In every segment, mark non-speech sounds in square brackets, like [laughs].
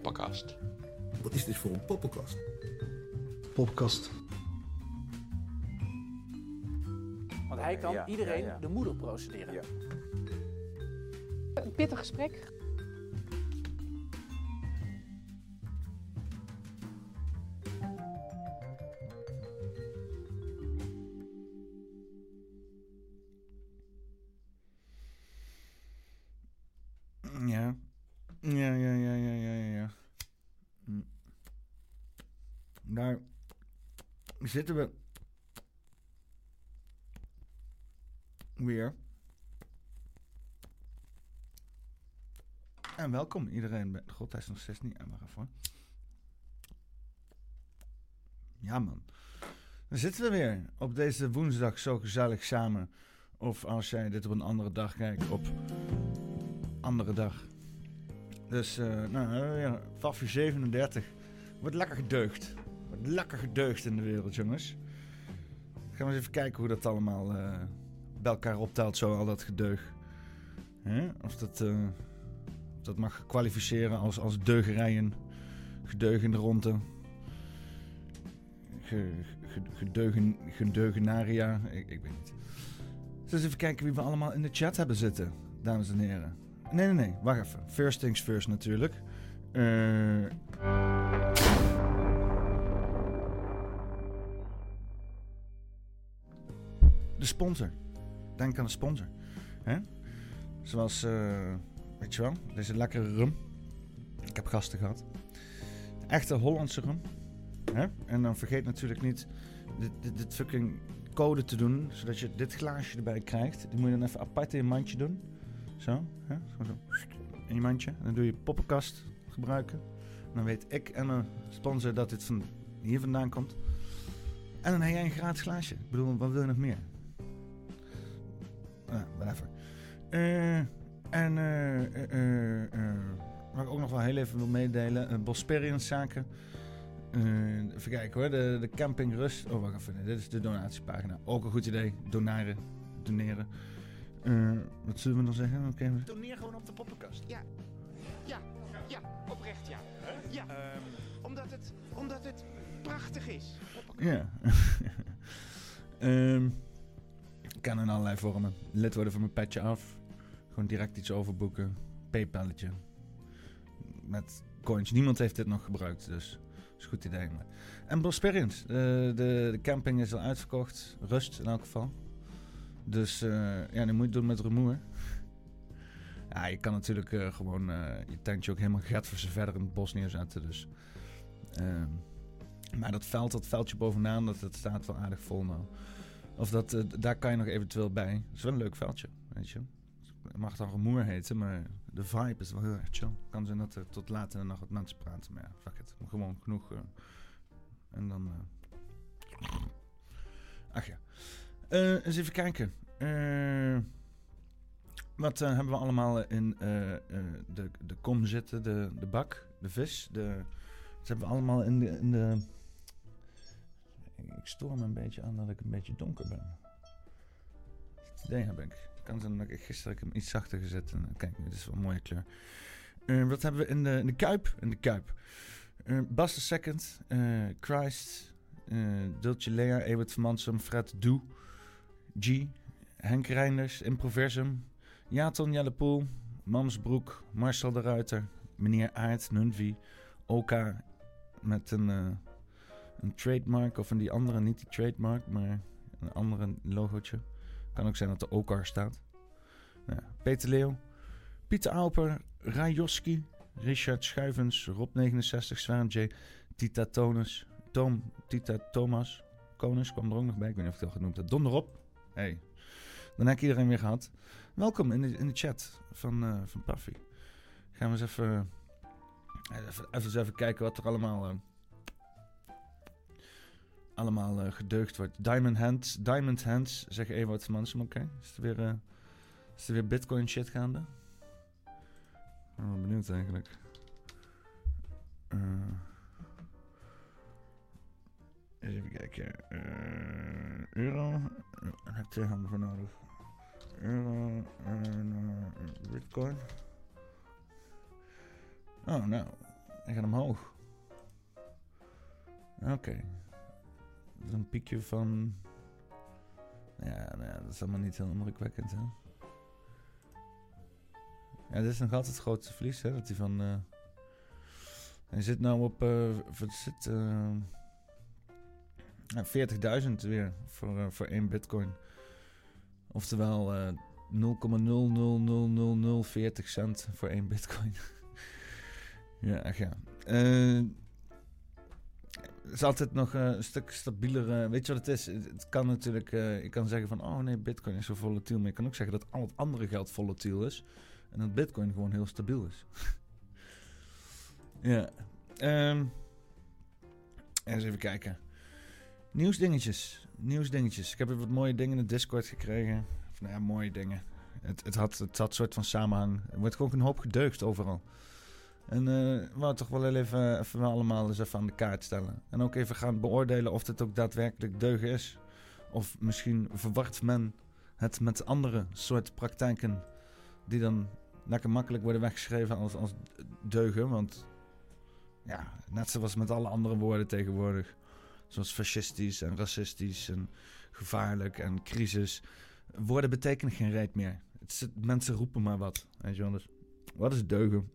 poppenkast. Wat is dit voor een poppenkast? Poppenkast. Want hij kan Ja, iedereen ja, ja. de moeder procederen. Ja. Een pittig gesprek. Zitten we weer. En welkom iedereen. God, hij is nog steeds niet aan. Wacht. Ja man. Dan zitten we weer op deze woensdag zo gezellig samen. Of als jij dit op een andere dag kijkt, op andere dag. Dus, eh nou, ja, Fafje 37. Wordt lekker gedeugd. Lekker gedeugd in de wereld, jongens. Gaan we eens even kijken hoe dat allemaal eh, bij elkaar optelt, zo al dat gedeug. Of dat, eh, dat mag kwalificeren als, als deugerijen. Gedeugende ronde. Ge, ge, gedeugen, gedeugenaria. Ik, ik weet niet. Dus even kijken wie we allemaal in de chat hebben zitten, dames en heren. Nee, nee, nee. Wacht even. First things first natuurlijk. Eh, de sponsor. Denk aan de sponsor. Hè? Zoals, eh, weet je wel, deze lekkere rum. Ik heb gasten gehad. Echte Hollandse rum. Hè? En dan vergeet natuurlijk niet dit, dit, dit fucking code te doen, zodat je dit glaasje erbij krijgt. Die moet je dan even apart in je mandje doen. Zo, hè? Zo. In je mandje. En dan doe je poppenkast gebruiken. En dan weet ik en mijn sponsor dat dit van hier vandaan komt. En dan heb jij een gratis glaasje. Ik bedoel, wat wil je nog meer? Whatever. Eh, en eh, eh, wat ik ook nog wel heel even wil meedelen. Uh, Bosperians zaken. Eh, even kijken hoor. De, de camping Rust. Oh, wacht even. Dit is de donatiepagina. Ook een goed idee. Donaren. Doneren. Eh, wat zullen we dan zeggen? Oké. Toneer gewoon op de poppenkast. Ja. Ja, ja, oprecht ja. Ja, omdat, het, omdat het prachtig is. Ja. [laughs] Ehm kan in allerlei vormen. Lid worden van mijn petje af. Gewoon direct iets overboeken. Paypalletje. Met coins. Niemand heeft dit nog gebruikt, dus is een goed idee. En Bosperians. Eh, de, de camping is al uitverkocht. Rust in elk geval. Dus eh, ja, dat moet je doen met rumoer. Ja, je kan natuurlijk eh, gewoon je tentje ook helemaal gat voor ze verder in het bos neerzetten. Dus, ehm, maar dat veld, dat veldje bovenaan, dat, dat staat wel aardig vol nou. Of dat, eh, daar kan je nog eventueel bij. Het is wel een leuk veldje, weet je. Het mag dan rumoer heten, maar de vibe is wel heel erg chill. Kan zijn dat er tot laat in de nacht wat mensen praten, maar ja, fuck it. Gewoon genoeg. eh, en dan... eh, Ach ja. Eens even kijken. Wat hebben we allemaal in de, de kom zitten? De, de bak, de vis. De, wat hebben we allemaal in de, in de... Ik stoor me een beetje aan dat ik een beetje donker ben. Idee heb ik. Kan zijn dat ik gisteren ik hem iets zachter gezet. En, kijk, dit is wel een mooie kleur. Eh, wat hebben we in de, in de Kuip? In de Kuip. Eh Bas de Second. eh, Christ. eh Dultje Lea. Ewert van Mansum. Fred Doe. G. Henk Reinders. Improversum. Jaton Jellepoel. Mamsbroek. Marcel de Ruiter. Meneer Aert. Nunvi. Oka. Met een, eh, een trademark. Of een die andere. Niet die trademark. Maar een andere logootje. Kan ook zijn dat er Okar staat. Nou. Peter Leeuw. Pieter Alper. Rajoski. Richard Schuivens. Rob69. Swan J. Tita Tonus. Tom. Tita Thomas. Konus kwam er ook nog bij. Ik weet niet of ik het al genoemd heb. Donderop. Hey. Dan heb ik iedereen weer gehad. Welkom in de, in de chat van, eh van Puffy. Gaan we eens even, eh, even, even kijken wat er allemaal, eh, allemaal eh, gedeugd wordt. Diamond Hands, Diamond Hands, zegt Ewout van Mansum. Oké, is, er weer, eh, is er weer bitcoin shit gaande? Ik benieuwd eigenlijk. Eh, even kijken. Euro. Daar heb ik twee handen voor nodig. Euro en bitcoin. Oh, nou. Hij gaat omhoog. Oké. Een piekje van... Ja, nou ja, dat is allemaal niet heel indrukwekkend, hè? Ja, dit is nog altijd het grootste verlies, hè? Dat hij van... eh, hij zit nou op... eh, wat zit, eh, ja, 40.000 weer voor, eh, voor één bitcoin. Oftewel eh 0,0000040 cent voor één bitcoin. [laughs] ja, echt ja. Eh, is altijd nog eh, een stuk stabieler. eh, weet je wat het is? Het, kan natuurlijk... eh, je kan zeggen van... Oh nee, bitcoin is zo volatiel. Maar je kan ook zeggen dat al het andere geld volatiel is. En dat bitcoin gewoon heel stabiel is. [laughs] ja. ehm eens even kijken. Nieuwsdingetjes. Nieuwsdingetjes. Ik heb weer wat mooie dingen in de Discord gekregen. Of nou ja, mooie dingen. Het, het, had, het had een soort van samenhang. Er wordt gewoon een hoop gedeugd overal. En eh we toch wel even, even allemaal eens even aan de kaart stellen. En ook even gaan beoordelen of dit ook daadwerkelijk deugen is. Of misschien verwart men het met andere soort praktijken die dan lekker makkelijk worden weggeschreven als, als deugen. Want ja, net zoals met alle andere woorden tegenwoordig. Zoals fascistisch en racistisch en gevaarlijk en crisis. Woorden betekenen geen reet meer. Het is, mensen roepen maar wat. Weet je dus wat is deugen?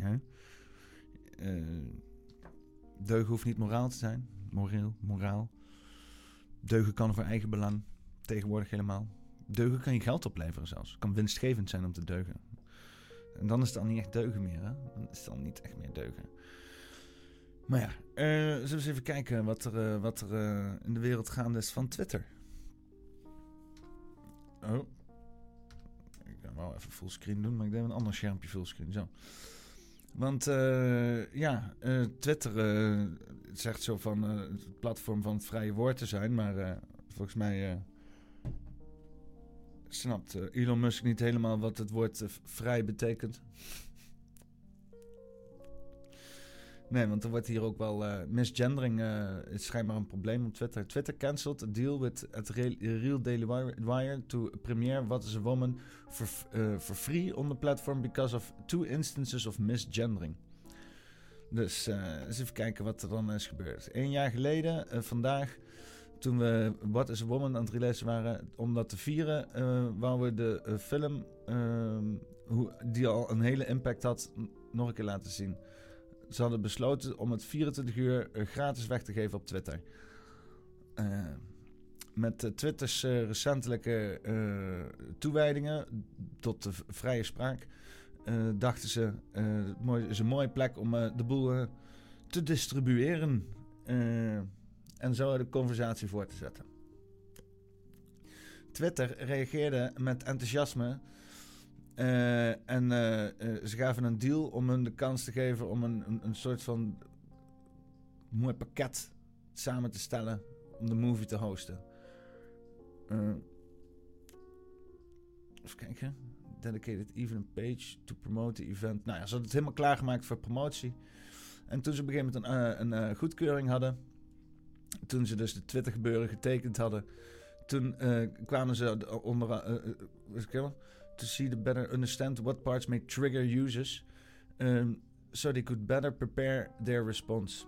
Ja. Eh, deugen hoeft niet moraal te zijn. Moreel, moraal. Deugen kan voor eigen belang. Tegenwoordig helemaal. Deugen kan je geld opleveren zelfs. Kan winstgevend zijn om te deugen. En dan is het dan niet echt deugen meer, hè? Dan is het dan niet echt meer deugen. Maar ja, eh, zullen we eens even kijken wat er, eh, wat er in de wereld gaande is van Twitter. Oh. Ik ga wel even fullscreen doen, maar ik deed een ander schermpje fullscreen. Zo. Want eh, ja, eh, Twitter eh, zegt zo van het platform van vrije woord te zijn, maar volgens mij snapt Elon Musk niet helemaal wat het woord vrij betekent. Nee, want er wordt hier ook wel uh, misgendering uh, is schijnbaar een probleem op Twitter. Twitter cancelled a deal with at Real, Daily Wire to premiere What is a Woman for, uh, for free on the platform because of two instances of misgendering. Dus eens even kijken wat er dan is gebeurd. Een jaar geleden, vandaag, toen we What is a Woman aan het releasen waren, om dat te vieren, wouden we de film, ehm, hoe, die al een hele impact had, nog een keer laten zien. Ze hadden besloten om het 24 uur uh, gratis weg te geven op Twitter. Uh, met Twitters recentelijke toewijdingen tot de vrije spraak dachten ze: het is een mooie plek om de boel te distribueren en zo de conversatie voor te zetten. Twitter reageerde met enthousiasme en uh, uh, ze gaven een deal om hun de kans te geven om een, een, soort van mooi pakket samen te stellen om de movie te hosten. even kijken. Dedicated evening page to promote the event. Nou ja, ze hadden het helemaal klaargemaakt voor promotie. En toen ze op een gegeven moment een, een goedkeuring hadden, toen ze dus de Twitter gebeuren getekend hadden, toen kwamen ze onder to see the better understand what parts may trigger users, um, so they could better prepare their response.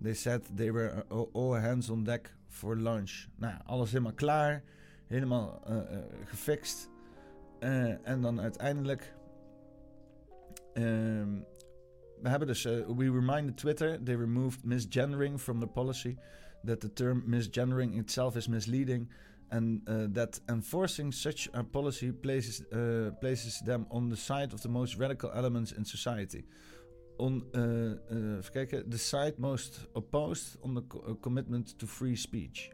They said they were all hands on deck for launch. Nou, alles helemaal klaar, helemaal uh, uh, gefixt. Uh, en dan uiteindelijk. Um, we hebben dus. we reminded Twitter they removed misgendering from the policy. That the term misgendering itself is misleading and uh, that enforcing such a policy places, uh, places them on the side of the most radical elements in society. On, uh, kijken, the side most opposed on the co commitment to free speech.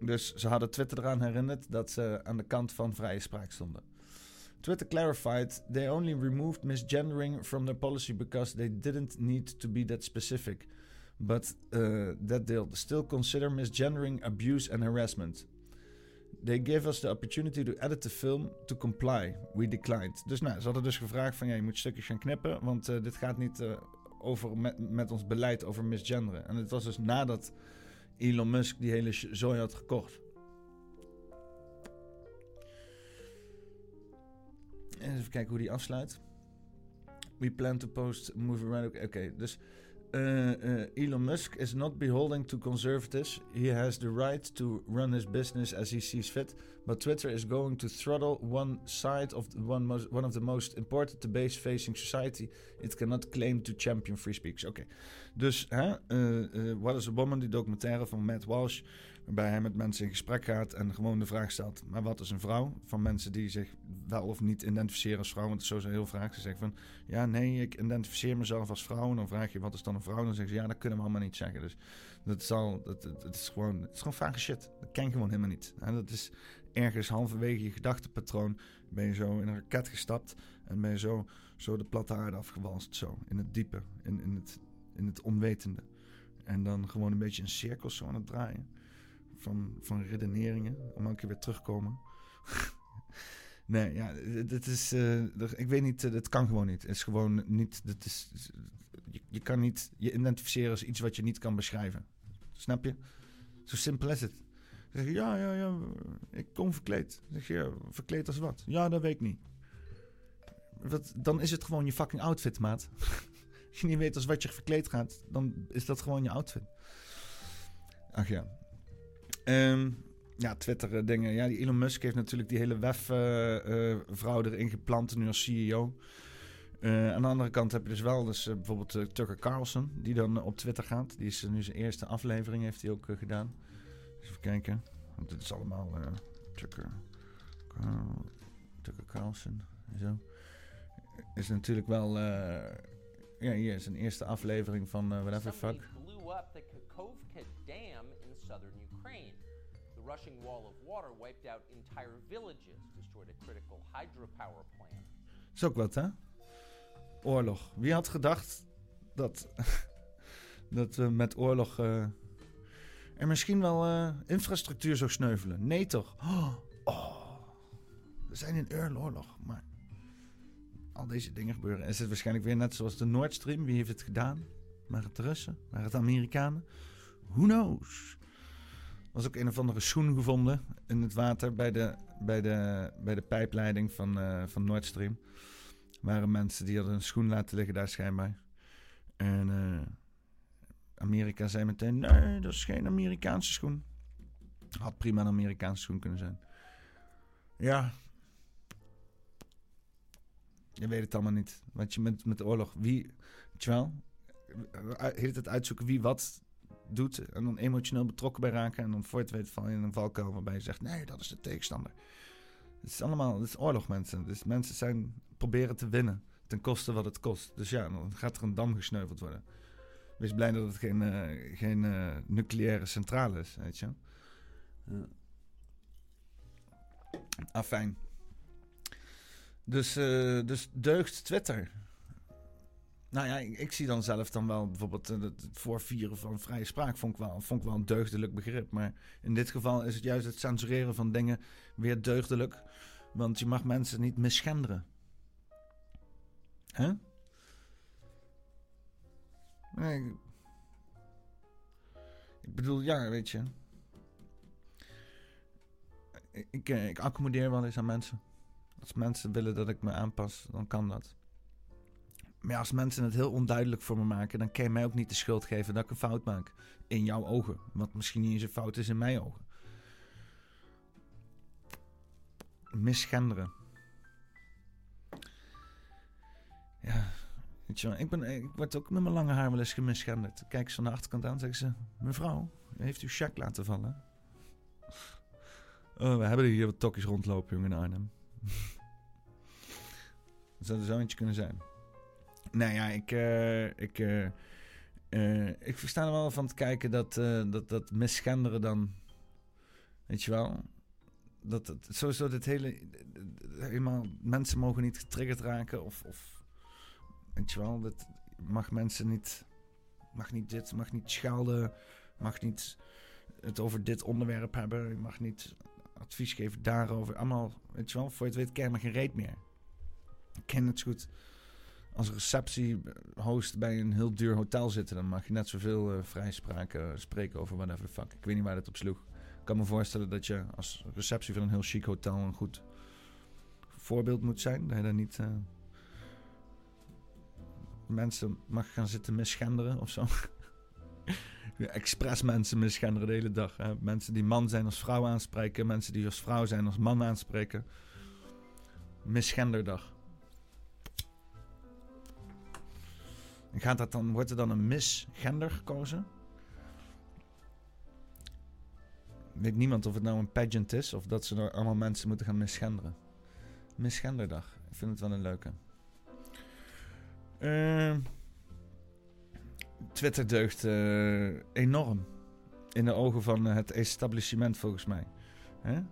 Dus ze hadden Twitter eraan herinnerd dat ze aan de kant van vrije spraak stonden. Twitter clarified they only removed misgendering from their policy because they didn't need to be that specific but uh, that they'll still consider misgendering abuse and harassment. They gave us the opportunity to edit the film to comply. We declined. Dus nou, ze hadden dus gevraagd van ja, je moet stukjes gaan knippen, want uh, dit gaat niet uh, over met, ons beleid over misgenderen. En het was dus nadat Elon Musk die hele zooi had gekocht. Even kijken hoe die afsluit. We plan to post move around. Oké, dus uh, uh, Elon Musk is not beholden to conservatives. He has the right to run his business as he sees fit. But Twitter is going to throttle one side of one, most, one of the most important debates facing society. It cannot claim to champion free speech. Oké, dus hè, uh, What is a Woman, die documentaire van Matt Walsh Waarbij hij met mensen in gesprek gaat en gewoon de vraag stelt: maar wat is een vrouw? Van mensen die zich wel of niet identificeren als vrouw. Want het is zo heel vaak. Ze zeggen van ja, nee, ik identificeer mezelf als vrouw. En dan vraag je wat is dan een vrouw? Dan zeggen ze ja, dat kunnen we allemaal niet zeggen. Dus dat is, al, dat, is, gewoon, het is gewoon vage shit. Dat ken je gewoon helemaal niet. En dat is ergens halverwege je gedachtepatroon. Ben je zo in een raket gestapt en ben je zo, zo de platte aarde afgewalst. Zo in het diepe, in, in, het, in het onwetende. En dan gewoon een beetje in cirkels zo aan het draaien van, van redeneringen. Om elke keer weer terugkomen. [laughs] nee, ja, dit is. Uh, ik weet niet, het kan gewoon niet. Het is gewoon niet. Het is, je, je kan niet je identificeren als iets wat je niet kan beschrijven. Snap je? Zo simpel is het. zeg je, ja, ja, ja, ik kom verkleed. zeg je, verkleed als wat? Ja, dat weet ik niet. Wat, dan is het gewoon je fucking outfit, maat. [laughs] Als je niet weet als wat je verkleed gaat, dan is dat gewoon je outfit. Ach ja, Um, ja, Twitter eh, dingen. Ja, die Elon Musk heeft natuurlijk die hele WEF-vrouw erin geplant, nu als CEO. Uh, aan de andere kant heb je dus wel dus, uh, bijvoorbeeld uh, Tucker Carlson, die dan op Twitter gaat. Die is nu zijn eerste aflevering, heeft hij ook gedaan. Dus even kijken. Want dit is allemaal Tucker, Carl, Tucker Carlson en zo. Is natuurlijk wel... ja, hier is een eerste aflevering van whatever fuck. Rushing wall of water wiped out entire villages, destroyed a critical hydropower plant. Is ook wat, hè? Oorlog. Wie had gedacht dat, [laughs] dat we met oorlog uh, er misschien wel uh, infrastructuur zou sneuvelen? Nee, toch? Oh, oh, we zijn in oorlog, maar al deze dingen gebeuren. Is het waarschijnlijk weer net zoals de Nord Stream? Wie heeft het gedaan? Waren het de Russen? Waren het de Amerikanen? Who knows? Was ook een of andere schoen gevonden in het water bij de, bij de, bij de pijpleiding van, uh, van Nord Stream. waren mensen die hadden een schoen laten liggen daar schijnbaar. En uh, Amerika zei meteen, nee, dat is geen Amerikaanse schoen. Had prima een Amerikaanse schoen kunnen zijn. Ja. Je weet het allemaal niet. Want je met, met de oorlog, wie, weet je wel, heet het uitzoeken wie wat doet en dan emotioneel betrokken bij raken. En dan voor van in een valkuil waarbij je zegt: nee, dat is de tegenstander. Het is allemaal, het is oorlog, mensen. Dus mensen zijn proberen te winnen ten koste wat het kost. Dus ja, dan gaat er een dam gesneuveld worden. Wees blij dat het geen, uh, geen uh, nucleaire centrale is, weet je. Ja. Afijn. Dus, dus deugt Twitter. Nou ja, ik, zie dan zelf dan wel bijvoorbeeld uh, het voorvieren van vrije spraak vond ik, wel, vond een deugdelijk begrip. Maar in dit geval is het juist het censureren van dingen weer deugdelijk. Want je mag mensen niet misgenderen. Hè? Nee. Ik bedoel, ja, weet je. Ik, eh, ik accommodeer wel eens aan mensen. Als mensen willen dat ik me aanpas, dan kan dat. Maar als mensen het heel onduidelijk voor me maken, dan kan je mij ook niet de schuld geven dat ik een fout maak. In jouw ogen. Wat misschien niet eens een fout is in mijn ogen. Misgenderen. Ja, weet je wel, ik, ben, ik word ook met mijn lange haar wel eens gemisgenderd. Kijk ze van de achterkant aan en zeggen ze... Mevrouw, heeft u Jacques laten vallen? [laughs] Oh, we hebben hier wat tokkjes rondlopen, jongen, in Arnhem. [laughs] Zou er zo eentje kunnen zijn. Nou ja, ik, uh, ik, uh, ik versta er wel van te kijken dat, dat, dat misgenderen dan, weet je wel, dat, dat sowieso dit hele, helemaal, mensen mogen niet getriggerd raken of, of weet je wel, dat mag mensen niet, mag niet dit, mag niet schelden, mag niet het over dit onderwerp hebben, je mag niet advies geven daarover, allemaal, weet je wel, voor je het weet ken je geen reet meer. Ik ken het goed als receptiehost bij een heel duur hotel zitten, dan mag je net zoveel vrijspraak uh, spreken over whatever the fuck. Ik weet niet waar dat op sloeg. Ik kan me voorstellen dat je als receptie van een heel chic hotel een goed voorbeeld moet zijn. Dat je daar niet. Uh, mensen mag gaan zitten misgenderen of zo. [laughs] Expres mensen misgenderen de hele dag. Hè? Mensen die man zijn als vrouw aanspreken. Mensen die als vrouw zijn als man aanspreken. Misgenderdag. Gaat dat dan, wordt er dan een misgender gekozen? Weet niemand of het nou een pageant is of dat ze er allemaal mensen moeten gaan misgenderen. Misgenderdag. Ik vind het wel een leuke. Uh, Twitter deugt uh, enorm. In de ogen van het establishment volgens mij. Hè?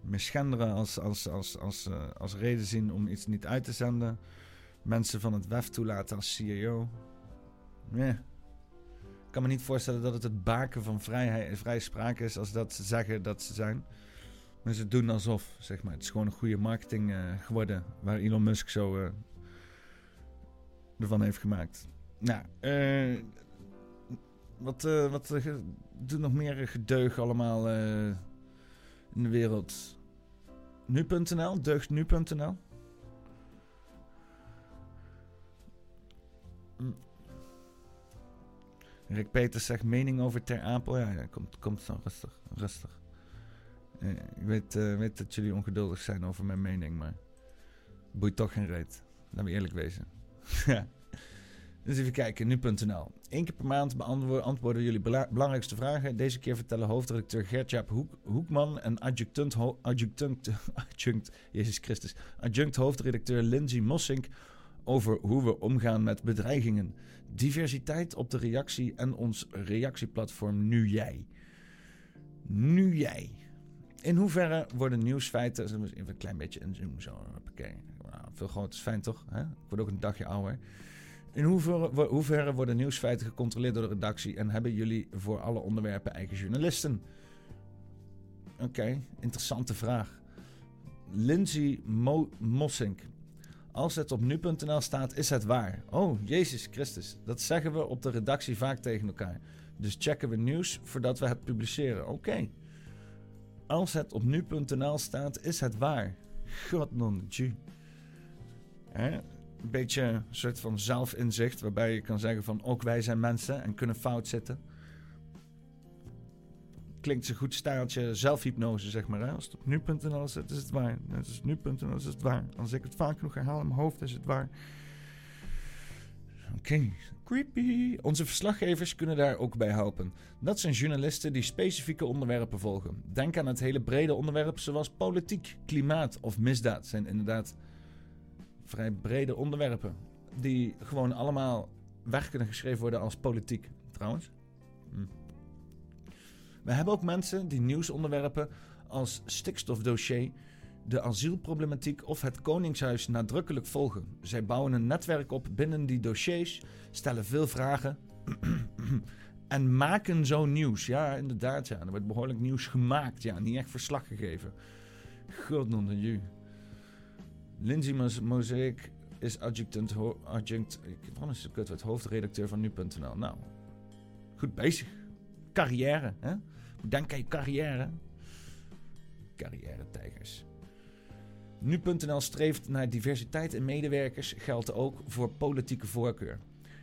Misgenderen als, als, als, als, uh, als reden zien om iets niet uit te zenden. Mensen van het WEF toelaten als CEO. Yeah. Ik kan me niet voorstellen dat het het baken van vrijheid, vrije sprake is als dat ze zeggen dat ze zijn. Maar ze doen alsof, zeg maar. Het is gewoon een goede marketing uh, geworden waar Elon Musk zo uh, ervan heeft gemaakt. Nou, uh, wat, wat doet nog meer gedeug allemaal in de wereld? Nu.nl, deugt Rick Peters zegt mening over Ter Apel. Ja, ja komt, komt zo rustig. rustig. Uh, ik weet, uh, weet dat jullie ongeduldig zijn over mijn mening, maar boeit toch geen reet. Laten we eerlijk wezen. [laughs] Dus even kijken, nu.nl. Eén keer per maand beantwoorden jullie belangrijkste vragen. Deze keer vertellen hoofdredacteur Gert-Jaap Hoek, Hoekman en adjunct, adjunct, [laughs] adjunct, Jezus Christus, adjunct hoofdredacteur Lindsay Mossink over hoe we omgaan met bedreigingen. Diversiteit op de reactie en ons reactieplatform Nu Jij. Nu Jij. In hoeverre worden nieuwsfeiten. Even een klein beetje inzoomen zo. Veel groter is fijn toch? Hè? Ik word ook een dagje ouder. In hoeverre, worden nieuwsfeiten gecontroleerd door de redactie en hebben jullie voor alle onderwerpen eigen journalisten? Oké, interessante vraag. Lindsay Mo Mossink. Als het op nu.nl staat, is het waar. Oh, Jezus Christus. Dat zeggen we op de redactie vaak tegen elkaar. Dus checken we nieuws voordat we het publiceren. Oké. Als het op nu.nl staat, is het waar. God non Een beetje een soort van zelfinzicht waarbij je kan zeggen van ook wij zijn mensen en kunnen fout zitten klinkt zo goed staaltje zelfhypnose, zeg maar. Hè? Als het op nu.nl zit, is het waar. Als het nu.nl is het waar. Als ik het vaak genoeg herhaal in mijn hoofd, is het waar. Oké, creepy. Onze verslaggevers kunnen daar ook bij helpen. Dat zijn journalisten die specifieke onderwerpen volgen. Denk aan het hele brede onderwerp zoals politiek, klimaat of misdaad. zijn inderdaad vrij brede onderwerpen. Die gewoon allemaal weg kunnen geschreven worden als politiek. Trouwens. Hm. We hebben ook mensen die nieuwsonderwerpen als stikstofdossier, de asielproblematiek of het Koningshuis nadrukkelijk volgen. Zij bouwen een netwerk op binnen die dossiers, stellen veel vragen [clears throat] en maken zo nieuws. Ja, inderdaad, ja. Er wordt behoorlijk nieuws gemaakt, ja. Niet echt verslag gegeven. God non de Lindsay Mosaic is adjunct, adjunct wat is het hoofdredacteur van nu.nl. Nou, goed bezig carrière. Hè? Denk aan je carrière. Carrière-tijgers. Nu.nl streeft naar diversiteit in medewerkers, geldt ook voor politieke voorkeur.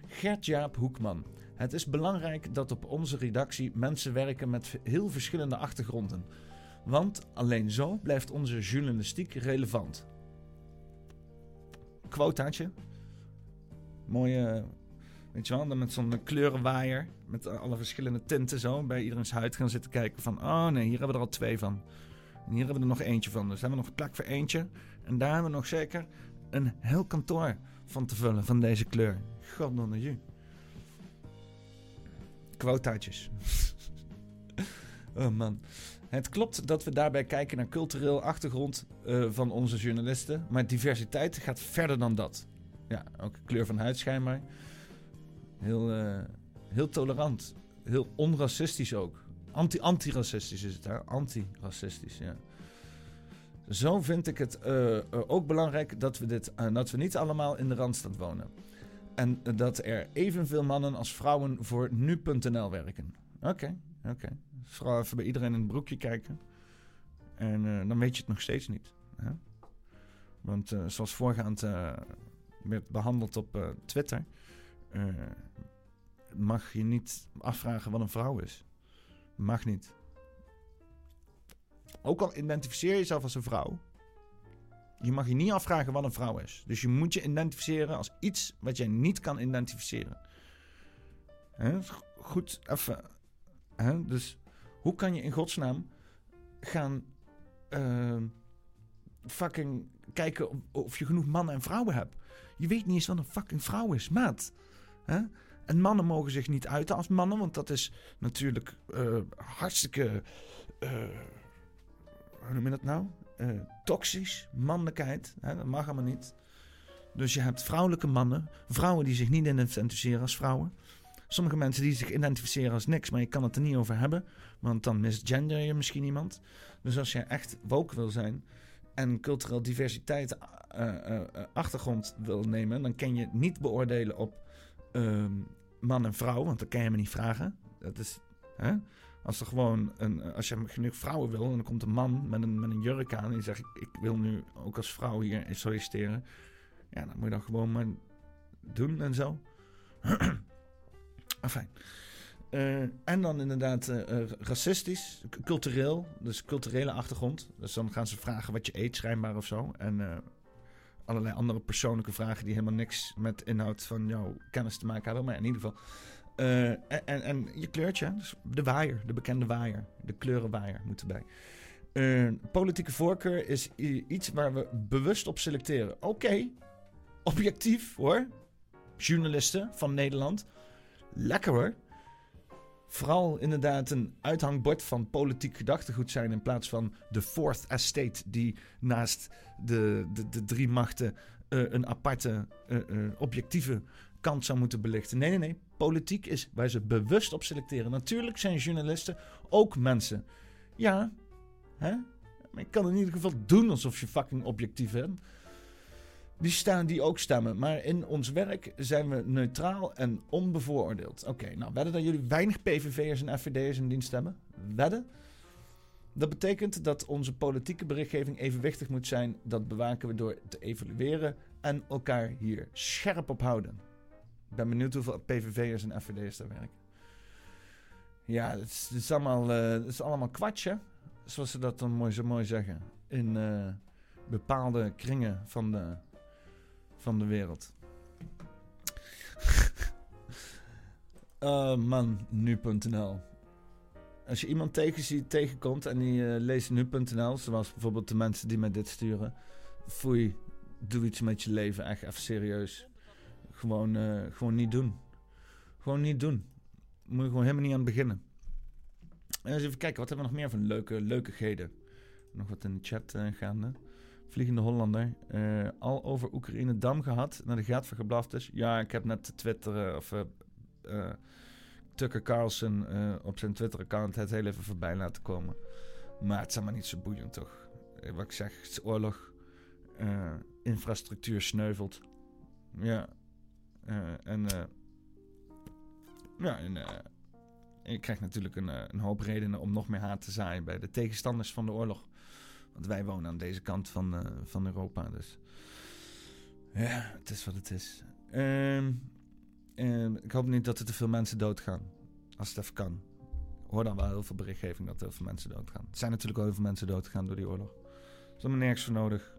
Gert-Jaap Hoekman. Het is belangrijk dat op onze redactie mensen werken met heel verschillende achtergronden. Want alleen zo blijft onze journalistiek relevant. Quotaatje. Mooie Weet je wel, dan met zo'n kleurenwaaier. Met alle verschillende tinten zo. Bij iedereen's huid gaan zitten kijken van... Oh nee, hier hebben we er al twee van. En hier hebben we er nog eentje van. Dus hebben we nog plek voor eentje. En daar hebben we nog zeker een heel kantoor van te vullen. Van deze kleur. God non je. Quotaatjes. [laughs] oh man. Het klopt dat we daarbij kijken naar cultureel achtergrond uh, van onze journalisten. Maar diversiteit gaat verder dan dat. Ja, ook kleur van huid schijnbaar. Heel, uh, heel tolerant. Heel onracistisch ook. Anti, antiracistisch is het, hè? Antiracistisch, ja. Zo vind ik het uh, ook belangrijk dat we, dit, dat we niet allemaal in de Randstad wonen. En dat er evenveel mannen als vrouwen voor nu.nl werken. Oké, oké. Okay. Vooral even bij iedereen in het broekje kijken. En dan weet je het nog steeds niet. Hè? Want zoals voorgaand werd behandeld op eh, Twitter. Mag je niet afvragen wat een vrouw is. Mag niet. Ook al identificeer je jezelf als een vrouw. Je mag je niet afvragen wat een vrouw is. Dus je moet je identificeren als iets wat jij niet kan identificeren. Hè? Goed, even. Hè? Dus hoe kan je in godsnaam gaan ehm, fucking kijken of, of je genoeg mannen en vrouwen hebt? Je weet niet eens wat een fucking vrouw is, maat. Hè? En mannen mogen zich niet uiten als mannen, want dat is natuurlijk eh, hartstikke. eh, hoe noem je dat nou? Eh, toxisch, mannelijkheid. Hè? Dat mag allemaal niet. Dus je hebt vrouwelijke mannen, vrouwen die zich niet identificeren als vrouwen. Sommige mensen die zich identificeren als niks, maar je kan het er niet over hebben, want dan misgender je misschien iemand. Dus als je echt woke wil zijn en cultureel diversiteit achtergrond wil nemen, dan kan je niet beoordelen op ehm, man en vrouw, want dat kan je me niet vragen. Dat is, hè? Als er gewoon een, als je genoeg vrouwen wil en dan komt een man met een, met een jurk aan en die zegt: ik, wil nu ook als vrouw hier solliciteren. Ja, dan moet je dat gewoon maar doen en zo. [clears throat] Enfin. Eh, en dan inderdaad eh, eh, racistisch, cultureel, dus culturele achtergrond. Dus dan gaan ze vragen wat je eet, schijnbaar of zo. En eh, allerlei andere persoonlijke vragen die helemaal niks met inhoud van jouw kennis te maken hebben. Maar in ieder geval. Eh, en, en, en je kleurtje, dus de waaier, de bekende waaier, de kleurenwaaier moet erbij. Eh, politieke voorkeur is iets waar we bewust op selecteren. Oké, objectief hoor. Journalisten van Nederland. Lekker hoor. Vooral inderdaad een uithangbord van politiek gedachtegoed zijn in plaats van de Fourth Estate die naast de, de, de drie machten eh, een aparte eh, eh, objectieve kant zou moeten belichten. Nee, nee, nee. Politiek is waar ze bewust op selecteren. Natuurlijk zijn journalisten ook mensen. Ja, hè? Maar je kan in ieder geval doen alsof je fucking objectief bent. Die staan die ook stemmen. Maar in ons werk zijn we neutraal en onbevooroordeeld. Oké, nou wedden dat jullie weinig PVV'ers en FVD'ers in dienst hebben? Wedden? Dat betekent dat onze politieke berichtgeving evenwichtig moet zijn. Dat bewaken we door te evalueren en elkaar hier scherp op houden. Ik ben benieuwd hoeveel PVV'ers en FVD'ers daar werken. Ja, het is, allemaal, eh, het is allemaal kwatje. Zoals ze dat dan mooi, zo mooi zeggen. In eh, bepaalde kringen van de, van de wereld. Oh [laughs] man, nu.nl. Als je iemand tegen ziet, tegenkomt en die eh, leest nu.nl, zoals bijvoorbeeld de mensen die mij dit sturen. Foei, doe iets met je leven, echt even serieus. Gewoon, eh, gewoon niet doen. Gewoon niet doen. Moet je gewoon helemaal niet aan beginnen. En eens even kijken, wat hebben we nog meer van leuke leukigheden? Nog wat in de chat gaande. Vliegende Hollander. eh, al over Oekraïne Dam gehad. Naar de gaat van is. Ja, ik heb net de Twitter... of eh, eh, Tucker Carlson op zijn Twitter-account het heel even voorbij laten komen. Maar het is allemaal niet zo boeiend, toch? Wat ik zeg, het is oorlog. Infrastructuur sneuvelt. Ja. En... ja, en... je krijgt natuurlijk een, een hoop redenen om nog meer haat te zaaien bij de tegenstanders van de oorlog. Want wij wonen aan deze kant van, eh, van Europa, dus... Ja, het is wat het is. Ehm, ehm, ik hoop niet dat er te veel mensen doodgaan. Als het even kan. Ik hoor dan wel heel veel berichtgeving dat er heel veel mensen doodgaan. Er zijn natuurlijk wel heel veel mensen doodgegaan door die oorlog. Er is allemaal nergens voor nodig.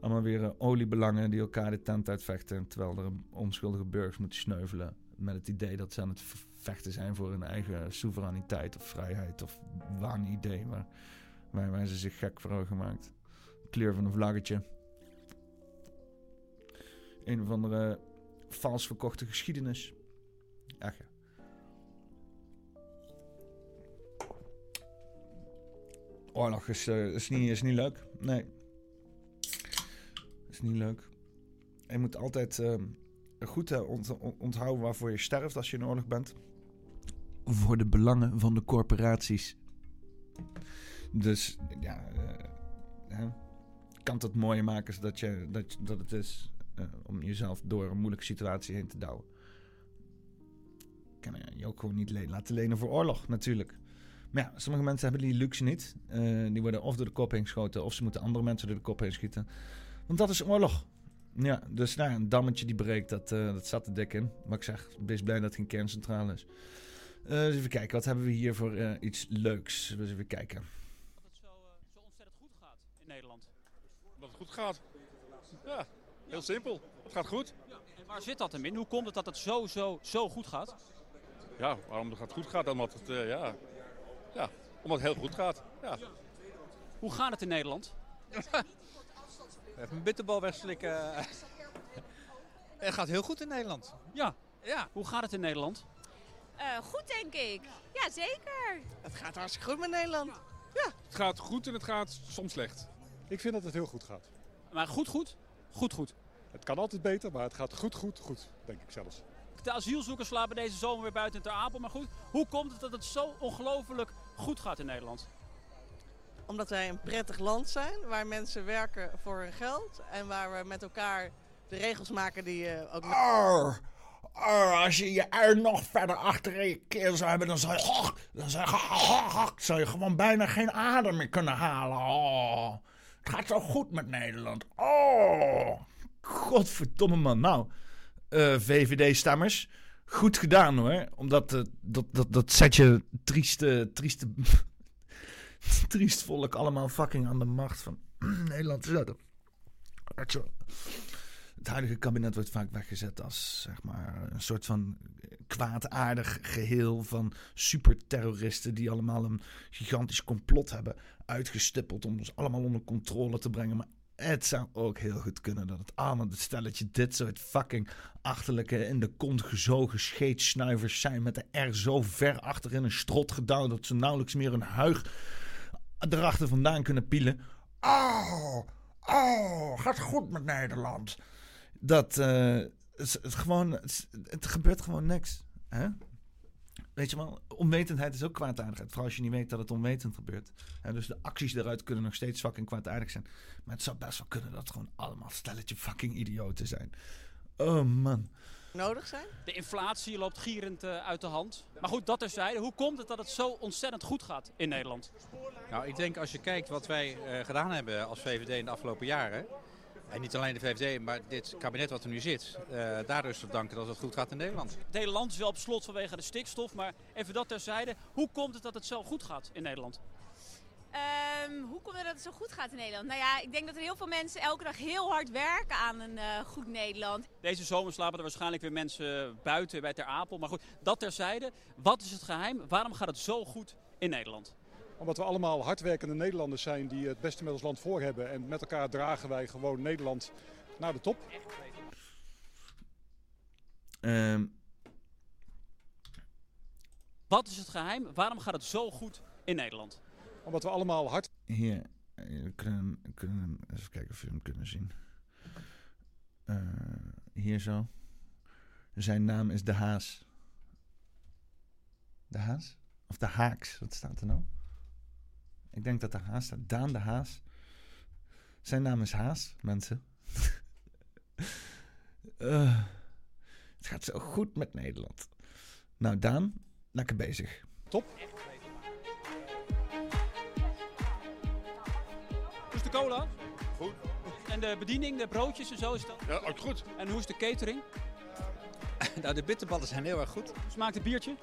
Allemaal weer eh, oliebelangen die elkaar de tent uitvechten. Terwijl er onschuldige burgers moeten sneuvelen. Met het idee dat ze aan het vechten zijn voor hun eigen soevereiniteit of vrijheid. Of waan idee waar, waar, waar ze zich gek voor hebben gemaakt. Kleur van een vlaggetje. Een of andere vals verkochte geschiedenis. Ach ja. Oorlog is, eh, is, niet, is niet leuk. Nee. Is niet leuk. Je moet altijd eh, goed eh, ont- ont- onthouden waarvoor je sterft als je in oorlog bent. Voor de belangen van de corporaties. Dus ja, eh, hè, kan het mooier maken zodat je, dat, dat het is eh, om jezelf door een moeilijke situatie heen te douwen. Kan je ook gewoon niet laten lenen voor oorlog, natuurlijk. Maar ja, sommige mensen hebben die luxe niet. Eh, die worden of door de kop heen geschoten, of ze moeten andere mensen door de kop heen schieten. Want dat is oorlog. Ja, dus nou, een dammetje die breekt, dat, eh, dat zat er dik in. Maar ik zeg, wees blij dat geen kerncentrale is. Eh, dus even kijken, wat hebben we hier voor eh, iets leuks? Dus even kijken. Goed gaat. Ja, heel simpel. Het gaat goed. En waar zit dat hem in? Hoe komt het dat het zo, zo, zo goed gaat? Ja, waarom het goed gaat? Omdat het, eh, ja, ja, omdat het heel goed gaat. Ja. Hoe gaat het in Nederland? [laughs] Even een bitterbal wegslikken. [laughs] Het gaat heel goed in Nederland. Ja, Ja, hoe gaat het in Nederland? Eh, goed, denk ik. Ja, zeker. het gaat hartstikke goed met Nederland. Het gaat goed en het gaat soms slecht. Ik vind dat het heel goed gaat. Maar goed, goed? Goed, goed. Het kan altijd beter, maar het gaat goed, goed, goed, denk ik zelfs. De asielzoekers slapen deze zomer weer buiten Ter Apel. Maar goed, hoe komt het dat het zo ongelooflijk goed gaat in Nederland? Omdat wij een prettig land zijn, waar mensen werken voor hun geld en waar we met elkaar de regels maken die je ook. Oh, oh, als je je er nog verder achter je keel zou hebben, dan zou je, dan zou je, zou je gewoon bijna geen adem meer kunnen halen. Oh, gaat zo goed met Nederland. Oh, godverdomme man. Nou, eh, VVD-stemmers, goed gedaan hoor. Omdat eh, dat, dat, dat zet je trieste, trieste, [laughs] triest volk allemaal fucking aan de macht van [clears throat] Nederland te zetten. Het huidige kabinet wordt vaak weggezet als zeg maar, een soort van kwaadaardig geheel van superterroristen die allemaal een gigantisch complot hebben uitgestippeld om ons allemaal onder controle te brengen. Maar het zou ook heel goed kunnen dat het het stelletje dit soort fucking achterlijke in de kont gezogen scheetsnuivers zijn met de R zo ver achter in een strot gedouwd dat ze nauwelijks meer een huig erachter vandaan kunnen pielen. Oh, oh, gaat goed met Nederland. Dat, het, het gewoon, het, het gebeurt gewoon niks. Hè? Weet je wel, onwetendheid is ook kwaadaardigheid. Vooral als je niet weet dat het onwetend gebeurt. En dus de acties daaruit kunnen nog steeds fucking kwaadaardig zijn. Maar het zou best wel kunnen dat het gewoon allemaal stelletje fucking idioten zijn. Oh man. nodig zijn. De inflatie loopt gierend eh, uit de hand. Maar goed, dat terzijde. Hoe komt het dat het zo ontzettend goed gaat in Nederland? Nou, ik denk als je kijkt wat wij eh, gedaan hebben als VVD in de afgelopen jaren. En niet alleen de VVD, maar dit kabinet wat er nu zit. eh daardoor is te danken dat het goed gaat in Nederland. Het hele land is wel op slot vanwege de stikstof. Maar even dat terzijde. Hoe komt het dat het zo goed gaat in Nederland? Ehm, hoe komt het dat het zo goed gaat in Nederland? Nou ja, ik denk dat er heel veel mensen elke dag heel hard werken aan een eh, goed Nederland. Deze zomer slapen er waarschijnlijk weer mensen buiten bij Ter Apel. Maar goed, dat terzijde. Wat is het geheim? Waarom gaat het zo goed in Nederland? Omdat we allemaal hardwerkende Nederlanders zijn die het beste met ons land voor hebben. En met elkaar dragen wij gewoon Nederland naar de top. Ehm, Wat is het geheim? Waarom gaat het zo goed in Nederland? Omdat we allemaal hard hier, eh, we kunnen, we even kijken of we hem kunnen zien. Eh, hier zo. Zijn naam is De Haas. De Haas? Of De Haaks, wat staat er nou? Ik denk dat De Haas staat. Daan De Haas. Zijn naam is Haas, mensen. [laughs] Eh, het gaat zo goed met Nederland. Nou, Daan, lekker bezig. top. Hoe is de cola? Goed. En de bediening, de broodjes en zo is dat? Ja, ook goed. En hoe is de catering? nou, de bitterballen zijn heel erg goed. Hoe smaakt het biertje?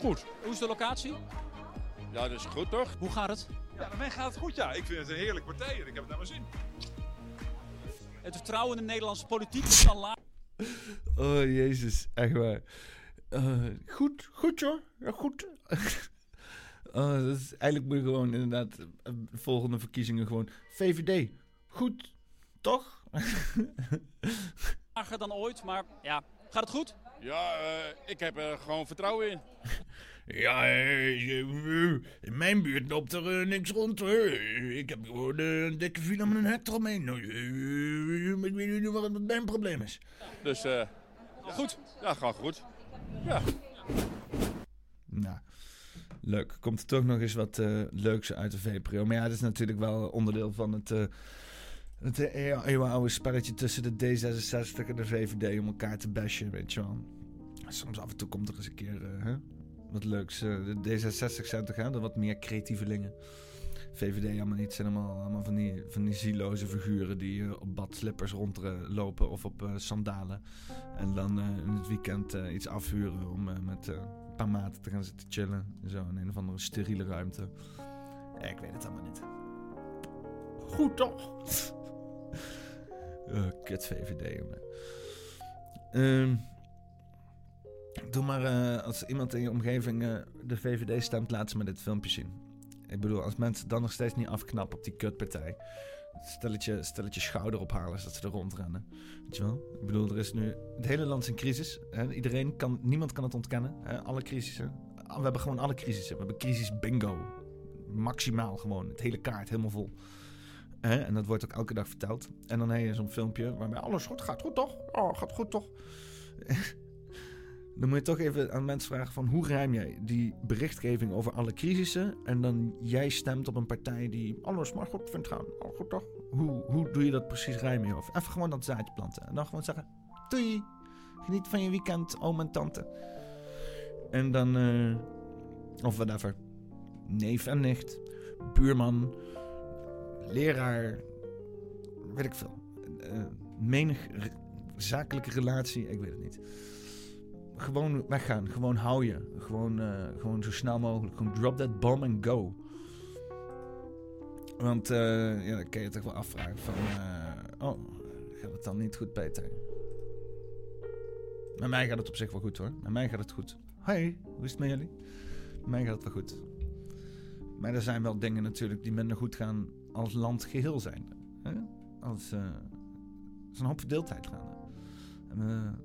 Goed. Hoe is de locatie? Ja, dus goed toch? Hoe gaat het? Ja, bij mij gaat het goed ja. Ik vind het een heerlijke partij en ik heb het naar mijn zin. Het vertrouwen in de Nederlandse politiek is dan laag. Oh, jezus, echt waar. Eh, goed, goed hoor. Ja, goed. [laughs] oh, dat is, eigenlijk moet je gewoon inderdaad eh, volgende verkiezingen gewoon VVD. Goed, toch? lager dan ooit, maar ja, gaat het goed? Ja, eh, ik heb er gewoon vertrouwen in. [laughs] ja, eh, eh, in mijn buurt loopt er eh, niks rond hoor. Ik heb gewoon eh, een dikke villa met een hek eromheen. Nou, eh, ik weet niet wat mijn probleem is. Dus eh, ja, goed. Ja, gaat goed. Ja. Nou, leuk. Komt er toch nog eens wat eh, leuks uit de VPRO. Maar ja, dat is natuurlijk wel onderdeel van het, eh het eh, eeuwenoude spelletje tussen de D66 en de VVD om elkaar te bashen, weet je wel. Soms af en toe komt er eens een keer eh, hè, wat leuks. Eh, de D66 zijn toch de wat meer creatievelingen. VVD allemaal niet. Zijn allemaal, allemaal van, die, van die zieloze figuren die eh, op badslippers rondlopen of op eh, sandalen. En dan in het weekend iets afhuren om met een paar maten te gaan zitten chillen. Zo in een of andere steriele ruimte. Ik weet het allemaal niet. Goed toch? Eh, [laughs] kut VVD, jongen. Ehm, doe maar eh, als iemand in je omgeving eh, de VVD stemt, laat ze maar dit filmpje zien. Ik bedoel, als mensen dan nog steeds niet afknappen op die kutpartij. Stelletje, stelletje schouder ophalen zodat ze er rondrennen. Weet je wel? Ik bedoel, er is nu... Het hele land is in crisis. Hè? Iedereen kan... Niemand kan het ontkennen. Alle crisissen. We hebben gewoon alle crisissen. We hebben crisis bingo. Maximaal gewoon. Het hele kaart helemaal vol. Hè? En dat wordt ook elke dag verteld. En dan heb je zo'n filmpje waarbij alles goed gaat. Goed toch? Oh, gaat goed toch? Dan moet je toch even aan mensen vragen van hoe ruim jij die berichtgeving over alle crisissen en dan jij stemt op een partij die alles maar goed vindt gaan. Oh, goed toch? Hoe, hoe doe je dat precies rijmen? Of even gewoon dat zaadje planten en dan gewoon zeggen, doei, geniet van je weekend, oom en tante. En dan, eh, of whatever, neef en nicht, buurman, leraar, weet ik veel. Eh, menig zakelijke relatie, ik weet het niet gewoon weggaan. Gewoon hou je. Gewoon, eh, gewoon zo snel mogelijk. Gewoon drop that bomb and go. Want eh, ja, dan kun je toch wel afvragen van... eh, oh, gaat het dan niet goed, Peter? Met mij gaat het op zich wel goed hoor. Met mij gaat het goed. Hoi, hoe is het met jullie? Met mij gaat het wel goed. Maar er zijn wel dingen natuurlijk die minder goed gaan als land geheel zijn. Hè? Als, er is een hoop verdeeldheid gaande. En,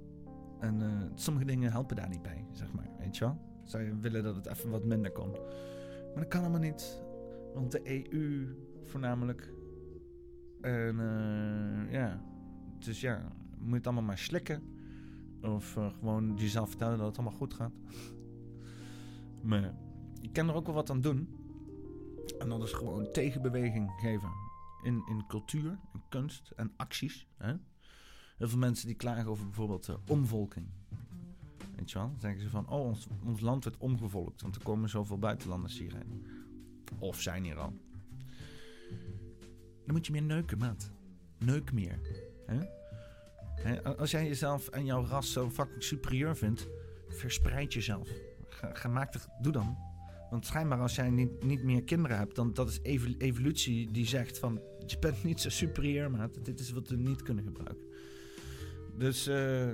en eh, sommige dingen helpen daar niet bij, zeg maar. Weet je wel? Zou je willen dat het even wat minder kon. Maar dat kan allemaal niet. Want de EU voornamelijk. En eh, ja. Dus ja, moet je het allemaal maar slikken. Of eh, gewoon jezelf vertellen dat het allemaal goed gaat. maar je kan er ook wel wat aan doen. En dat is gewoon tegenbeweging geven. In, in cultuur, in kunst en acties. Hè? Heel veel mensen die klagen over bijvoorbeeld eh, omvolking. Weet je wel? Zeggen ze van, oh, ons, ons land wordt omgevolkt. Want er komen zoveel buitenlanders hierheen. Of zijn hier al. Dan moet je meer neuken, maat. Neuk meer. Hè? Hè, Als jij jezelf en jouw ras zo fucking superieur vindt, verspreid jezelf. Ga, ga, maak er, doe dan. Want schijnbaar als jij niet, niet meer kinderen hebt, dan dat is evo- evolutie die zegt van, je bent niet zo superieur, maat. Dit is wat we niet kunnen gebruiken. Dus eh,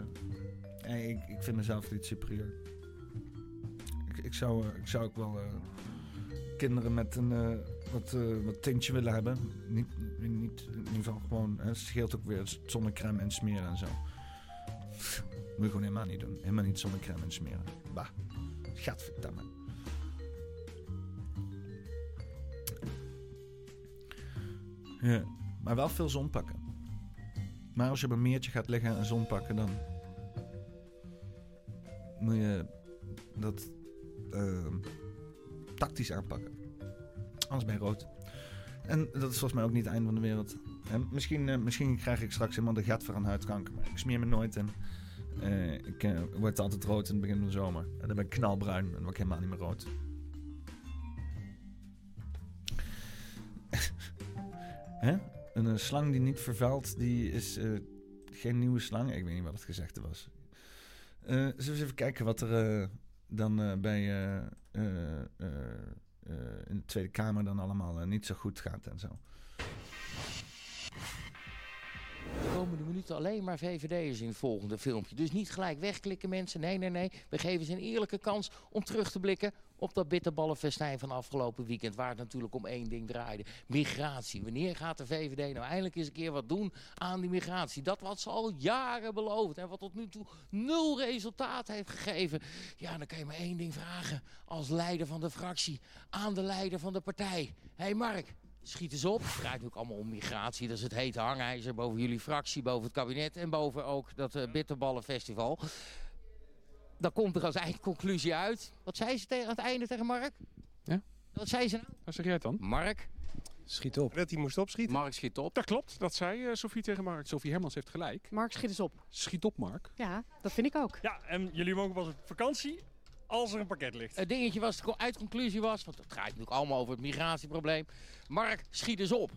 ik, ik vind mezelf niet superieur. Ik, ik, zou, eh, ik zou ook wel eh, kinderen met een wat, wat tintje willen hebben. Niet, niet, in ieder geval gewoon, hè, het scheelt ook weer zonnecrème en smeren en zo. Moet je gewoon helemaal niet doen. Helemaal niet zonnecrème en smeren. Bah, gadverdamme. Ja, maar wel veel zon pakken. Maar als je op een meertje gaat liggen en zon pakken, dan moet je dat eh, tactisch aanpakken. Anders ben je rood. En dat is volgens mij ook niet het einde van de wereld. En misschien, eh, misschien krijg ik straks helemaal de gat een huidkanker. Maar ik smeer me nooit en eh, ik eh, word altijd rood in het begin van de zomer. En dan ben ik knalbruin en dan word ik helemaal niet meer rood. [laughs] Hè? Een, eh, slang die niet vervuilt, die is eh, geen nieuwe slang. Ik weet niet wat het gezegde was. Eh, zullen we eens even kijken wat er dan bij in de Tweede Kamer dan allemaal niet zo goed gaat en zo. De komende minuten alleen maar VVD'ers in het volgende filmpje. Dus niet gelijk wegklikken mensen. Nee, nee, nee. We geven ze een eerlijke kans om terug te blikken op dat bitterballenfestijn van afgelopen weekend. Waar het natuurlijk om één ding draaide. Migratie. Wanneer gaat de VVD nou eindelijk eens een keer wat doen aan die migratie? Dat wat ze al jaren beloofd en wat tot nu toe nul resultaat heeft gegeven. Ja, dan kan je maar één ding vragen als leider van de fractie aan de leider van de partij. Hé hey Mark, Schiet eens op. Het draait natuurlijk allemaal om migratie. Dat is het hete hangijzer boven jullie fractie, boven het kabinet en boven ook dat uh, bitterballenfestival. Dan komt er als eindconclusie uit. Wat zei ze tegen, aan het einde tegen Mark? Ja? Wat zei ze nou? Wat zeg jij het dan? Mark? Schiet op. Dat hij moest opschieten. Mark schiet op. Dat klopt, dat zei uh, Sofie tegen Mark. Sofie Hermans heeft gelijk. Mark, schiet eens op. Schiet op, Mark. Ja, dat vind ik ook. Ja, en jullie mogen pas op vakantie Als er een pakket ligt. Het dingetje was, de uitconclusie was, want het gaat natuurlijk allemaal over het migratieprobleem. Mark, schiet eens op.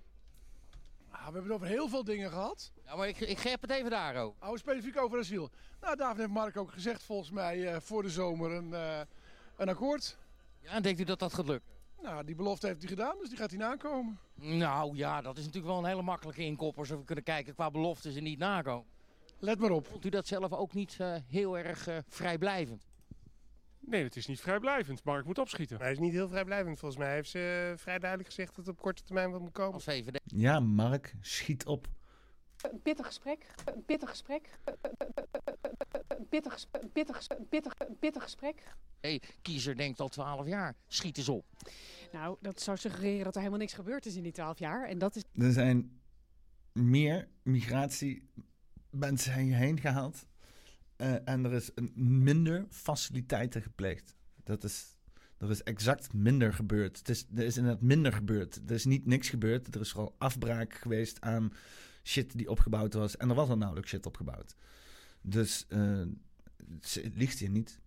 Ah, we hebben het over heel veel dingen gehad. Ja, maar ik, ik heb het even daarover. Oh, specifiek over asiel. Nou, daarvan heeft Mark ook gezegd, volgens mij, eh, voor de zomer een, eh, een akkoord. Ja, en denkt u dat dat gaat lukken? Nou, die belofte heeft hij gedaan, dus die gaat hij nakomen. Nou ja, dat is natuurlijk wel een hele makkelijke inkopper. Zodat we kunnen kijken qua beloftes en niet nakomen. Let maar op. Vond u dat zelf ook niet eh, heel erg eh, vrijblijvend? Nee, het is niet vrijblijvend. Mark moet opschieten. Hij is niet heel vrijblijvend volgens mij. Hij heeft ze vrij duidelijk gezegd dat het op korte termijn wat moet komen. Als VVD. Ja, Mark, schiet op. Een pittig gesprek. Een pittig gesprek. Een pittig, gesprek. Een pittig, gesprek. Een pittig, een pittig gesprek. Hey, kiezer denkt al 12 jaar, schiet eens op. Nou, dat zou suggereren dat er helemaal niks gebeurd is in die twaalf jaar. En dat is Er zijn meer migratiemensen hierheen gehaald. Eh, en er is een minder faciliteiten gepleegd. Dat is, er is exact minder gebeurd. Het is, er is inderdaad minder gebeurd. Er is niet niks gebeurd. Er is vooral afbraak geweest aan shit die opgebouwd was. En er was al nauwelijks shit opgebouwd. Dus eh, ze liegt hier niet.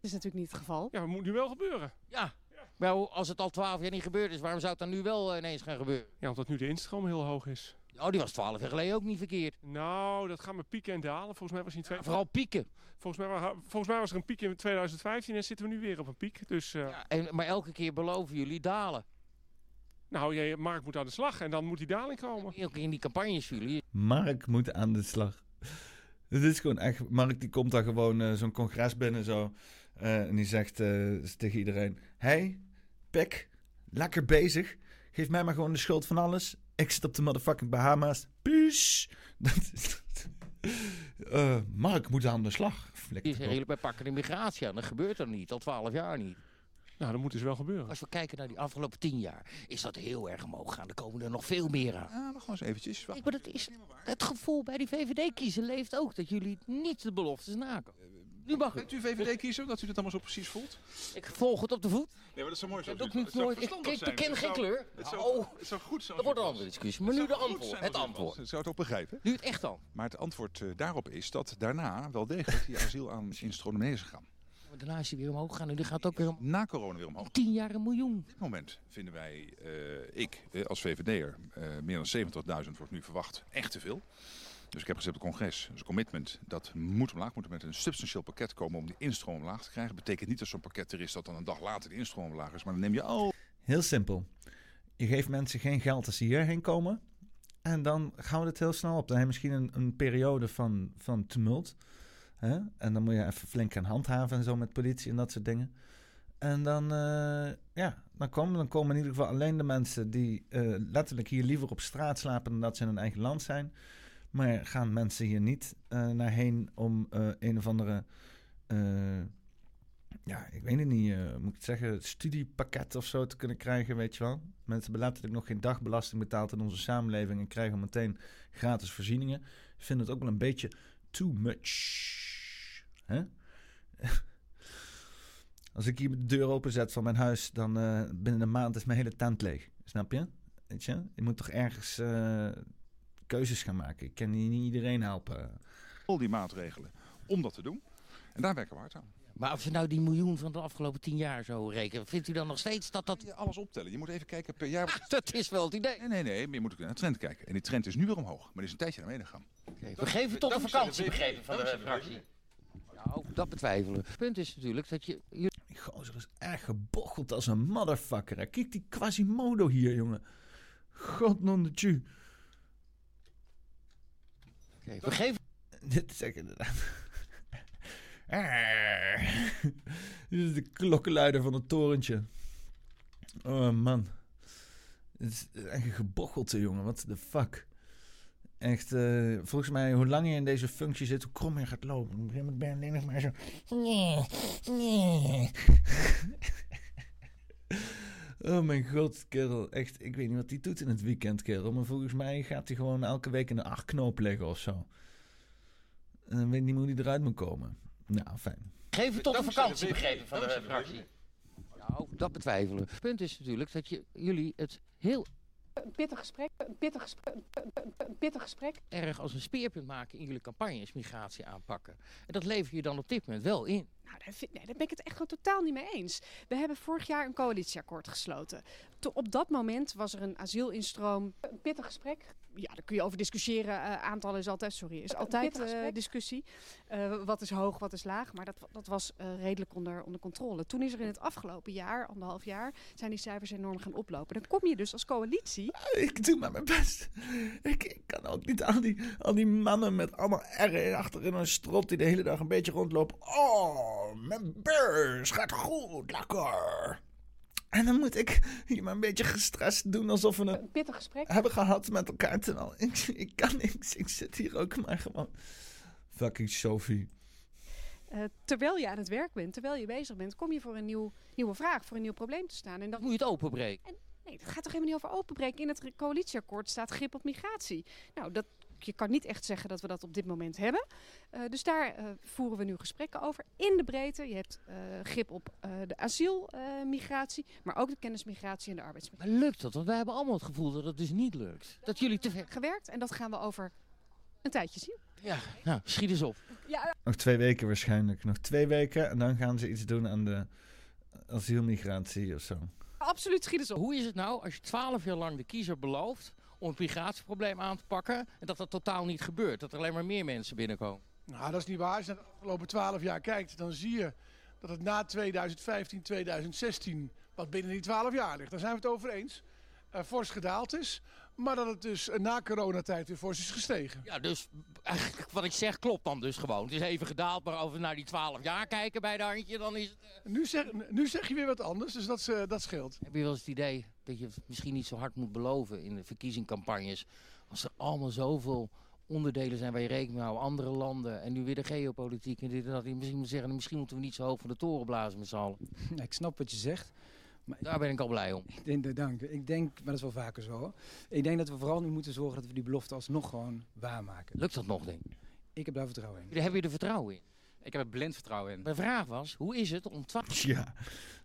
is natuurlijk niet het geval. Ja, het moet nu wel gebeuren. Ja. Maar hoe- als het al 12 jaar niet gebeurd is, waarom zou het dan nu wel eh, ineens gaan gebeuren? Ja, omdat nu de instroom heel hoog is. Oh, die was 12 jaar geleden ook niet verkeerd. Nou, dat gaat met pieken en dalen. Volgens mij was hij in twee... Vooral pieken. Volgens mij, volgens mij was er een piek in 2015 en zitten we nu weer op een piek. Dus, eh, En, maar elke keer beloven jullie dalen. Nou, jij, Mark moet aan de slag en dan moet die daling komen. Elke keer in die campagnes jullie. Mark moet aan de slag. Het is gewoon echt. Mark die komt daar gewoon eh, zo'n congres binnen zo. eh, en die zegt eh, tegen iedereen: Hey, Pek, lekker bezig. Geef mij maar gewoon de schuld van alles. Ik zit op de motherfucking Bahama's. [laughs] Is- Eh, Mark moet aan de slag. Die zeggen jullie bij pakken de migratie aan. Dat gebeurt er niet, al 12 jaar niet. Nou, dat moet dus wel gebeuren. Als we kijken naar die afgelopen 10 jaar, is dat heel erg omhoog gaan. Er komen er nog veel meer aan. Ja, nog gewoon eens eventjes. Wacht. Ik, maar dat is, het gevoel bij die VVD-kiezer leeft ook dat jullie niet de beloftes nakomen. Nu mag Bent u VVD-kiezer, dat u dat allemaal zo precies voelt? Ik volg het op de voet. Nee, maar dat is zo mooi zo. Dat doe ik niet nooit. Ik, ik beken geen kleur. Het zou, Oh, het zou goed zijn. dat wordt een andere discussie. Maar nu de antwoord. Het antwoord. zou het ook begrijpen. Nu het echt dan. Maar het antwoord eh, daarop is dat daarna wel degelijk die asiel aan gegaan. Maar daarna is hij weer omhoog gegaan en nu gaat het ook weer om Na corona weer omhoog. 10 jaar een miljoen. Op dit moment vinden wij, eh, ik eh, als VVD'er, eh meer dan 70.000 wordt nu verwacht. Echt te veel. Dus ik heb gezegd het congres, dus commitment, dat moet omlaag. Moet er met een substantieel pakket komen om die instroom omlaag te krijgen. betekent niet dat zo'n pakket er is dat dan een dag later de instroom omlaag is. Maar dan neem je al Heel simpel. Je geeft mensen geen geld als ze hierheen komen. En dan gaan we het heel snel op. Dan heb je misschien een, een periode van, van tumult. Hè? En dan moet je even flink gaan handhaven en zo met politie en dat soort dingen. En dan, eh, ja, dan, komen, dan komen in ieder geval alleen de mensen die eh, letterlijk hier liever op straat slapen dan dat ze in hun eigen land zijn. Maar gaan mensen hier niet eh, naar heen om eh, een of andere eh, ja, ik weet het niet, moet ik het zeggen, studiepakket of zo te kunnen krijgen, weet je wel. Mensen hebben letterlijk nog geen dagbelasting betaald in onze samenleving en krijgen meteen gratis voorzieningen. Ik vind het ook wel een beetje too much. [laughs] Als ik hier de deur openzet van mijn huis, dan binnen een maand is mijn hele tent leeg. Snap je? Weet je? Je moet toch ergens keuzes gaan maken. Ik kan niet iedereen helpen. al die maatregelen om dat te doen. En daar werken we hard aan. Maar als we nou die miljoen van de afgelopen 10 jaar zo rekenen, vindt u dan nog steeds dat dat... Je alles optellen. Je moet even kijken per jaar. [laughs] Dat is wel het idee. Nee, nee, nee. Maar je moet ook naar de trend kijken. En die trend is nu weer omhoog. Maar die is een tijdje naar beneden gegaan. We geven tot de vakantie, begrepen van de fractie. Nou, dat betwijfelen. Het punt is natuurlijk dat je... je Die gozer is erg gebocheld als een motherfucker. Kijk die Quasimodo hier, jongen. God non de tju. Oké, we geven... [laughs] Dit is inderdaad... [laughs] Dit is de klokkenluider van het torentje. Oh man. Het is echt een gebochelte, jongen. What the fuck. Echt, eh, volgens mij, hoe langer je in deze functie zit, hoe krom je gaat lopen. Op een gegeven moment ben je alleen nog maar zo... [laughs] Oh mijn god, kerel. Echt, ik weet niet wat hij doet in het weekend, kerel. Maar volgens mij gaat hij gewoon elke week in een acht knoop liggen of zo. En dan weet ik niet hoe hij eruit moet komen. Nou, fijn. Geven tot de vakantie, begrepen van de fractie. Nou, dat betwijfelen. Het punt is natuurlijk dat je, jullie het heel Een pittig gesprek. Een pittig gesprek. Een pittig gesprek. erg als een speerpunt maken in jullie campagnes migratie aanpakken. En dat lever je dan op dit moment wel in. Nou, daar, vind- nee, daar ben ik het echt gewoon totaal niet mee eens. We hebben vorig jaar een coalitieakkoord gesloten. To- op dat moment was er een asielinstroom. Een pittig gesprek. Ja, daar kun je over discussiëren. Eh, aantallen is altijd, sorry, is altijd gesprek. discussie. Eh, wat is hoog, wat is laag. Maar dat, dat was redelijk onder, onder controle. Toen is er in het afgelopen jaar, anderhalf jaar, zijn die cijfers enorm gaan oplopen. Dan kom je dus als coalitie. Ik doe maar mijn best. Ik, ik kan ook niet al die, al die mannen met allemaal R achter in een strot die de hele dag een beetje rondlopen. Oh, mijn beurs gaat goed, lekker. En dan moet ik hier maar een beetje gestrest doen alsof we een, pittig gesprek. hebben gehad met elkaar. Terwijl ik, ik kan niks. Ik zit hier ook maar gewoon. Fucking Sophie. Eh, terwijl je aan het werk bent, terwijl je bezig bent, kom je voor een nieuw, nieuwe vraag, voor een nieuw probleem te staan. En dan moet je het openbreken. Nee, dat gaat toch helemaal niet over openbreken. In het coalitieakkoord staat grip op migratie. Nou, dat, je kan niet echt zeggen dat we dat op dit moment hebben. Eh, dus daar eh, voeren we nu gesprekken over. In de breedte. Je hebt eh, grip op eh, de asielmigratie, maar ook de kennismigratie en de arbeidsmigratie. Maar lukt dat? Want wij hebben allemaal het gevoel dat het dus niet lukt. Dat jullie te ver... Gewerkt en dat gaan we over een tijdje zien. Ja, nou, schiet eens op. Ja, Nog twee weken waarschijnlijk. Nog twee weken en dan gaan ze iets doen aan de asielmigratie of zo. absoluut schieten ze op. Hoe is het nou als je twaalf jaar lang de kiezer belooft om het migratieprobleem aan te pakken en dat dat totaal niet gebeurt? Dat er alleen maar meer mensen binnenkomen? Nou, dat is niet waar. Als je naar de afgelopen 12 jaar kijkt, dan zie je dat het na 2015, 2016, wat binnen die 12 jaar ligt, daar zijn we het over eens, eh, fors gedaald is. Maar dat het dus eh, na coronatijd weer fors is gestegen. Ja, dus eigenlijk wat ik zeg klopt dan dus gewoon. Het is even gedaald, maar als we naar die twaalf jaar kijken bij de handje, dan is het... Nu zeg, nu zeg je weer wat anders, dus dat, eh, dat scheelt. Heb je wel eens het idee dat je misschien niet zo hard moet beloven in de verkiezingscampagnes? Als er allemaal zoveel onderdelen zijn waar je rekening mee houdt, andere landen en nu weer de geopolitiek en dit en dat. Je misschien moet zeggen, misschien moeten we niet zo hoog van de toren blazen met z'n allen. [laughs] Ik snap wat je zegt. Maar Daar ben ik al blij om. Ik denk, dank. Ik denk, maar dat is wel vaker zo. hoor. Ik denk dat we vooral nu moeten zorgen dat we die belofte alsnog gewoon waarmaken. Lukt dat nog, denk ik? Ik heb daar vertrouwen in. Daar heb je er vertrouwen in. Ik heb er blind vertrouwen in. Mijn vraag was, hoe is het om twaalf... Ja,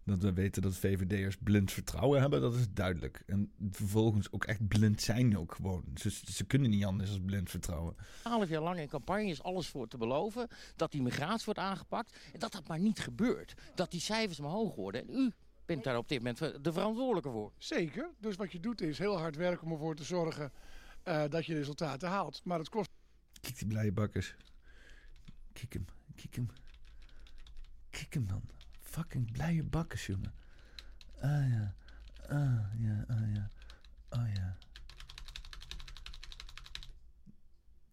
dat we weten dat VVD'ers blind vertrouwen hebben, dat is duidelijk. En vervolgens ook echt blind zijn ook gewoon. Ze, ze kunnen niet anders dan blind vertrouwen. 12 jaar lang in campagne is alles voor te beloven. Dat die migratie wordt aangepakt. En dat dat maar niet gebeurt. Dat die cijfers omhoog worden. En u bent daar op dit moment de verantwoordelijke voor. Zeker. Dus wat je doet is heel hard werken om ervoor te zorgen eh, dat je resultaten haalt. Maar het kost... Kijk die blije bakkers. Kijk hem, kijk hem. Kijk hem dan. Fucking blije bakkers, jongen. Ah ja, ah ja, ah ja, ah ja.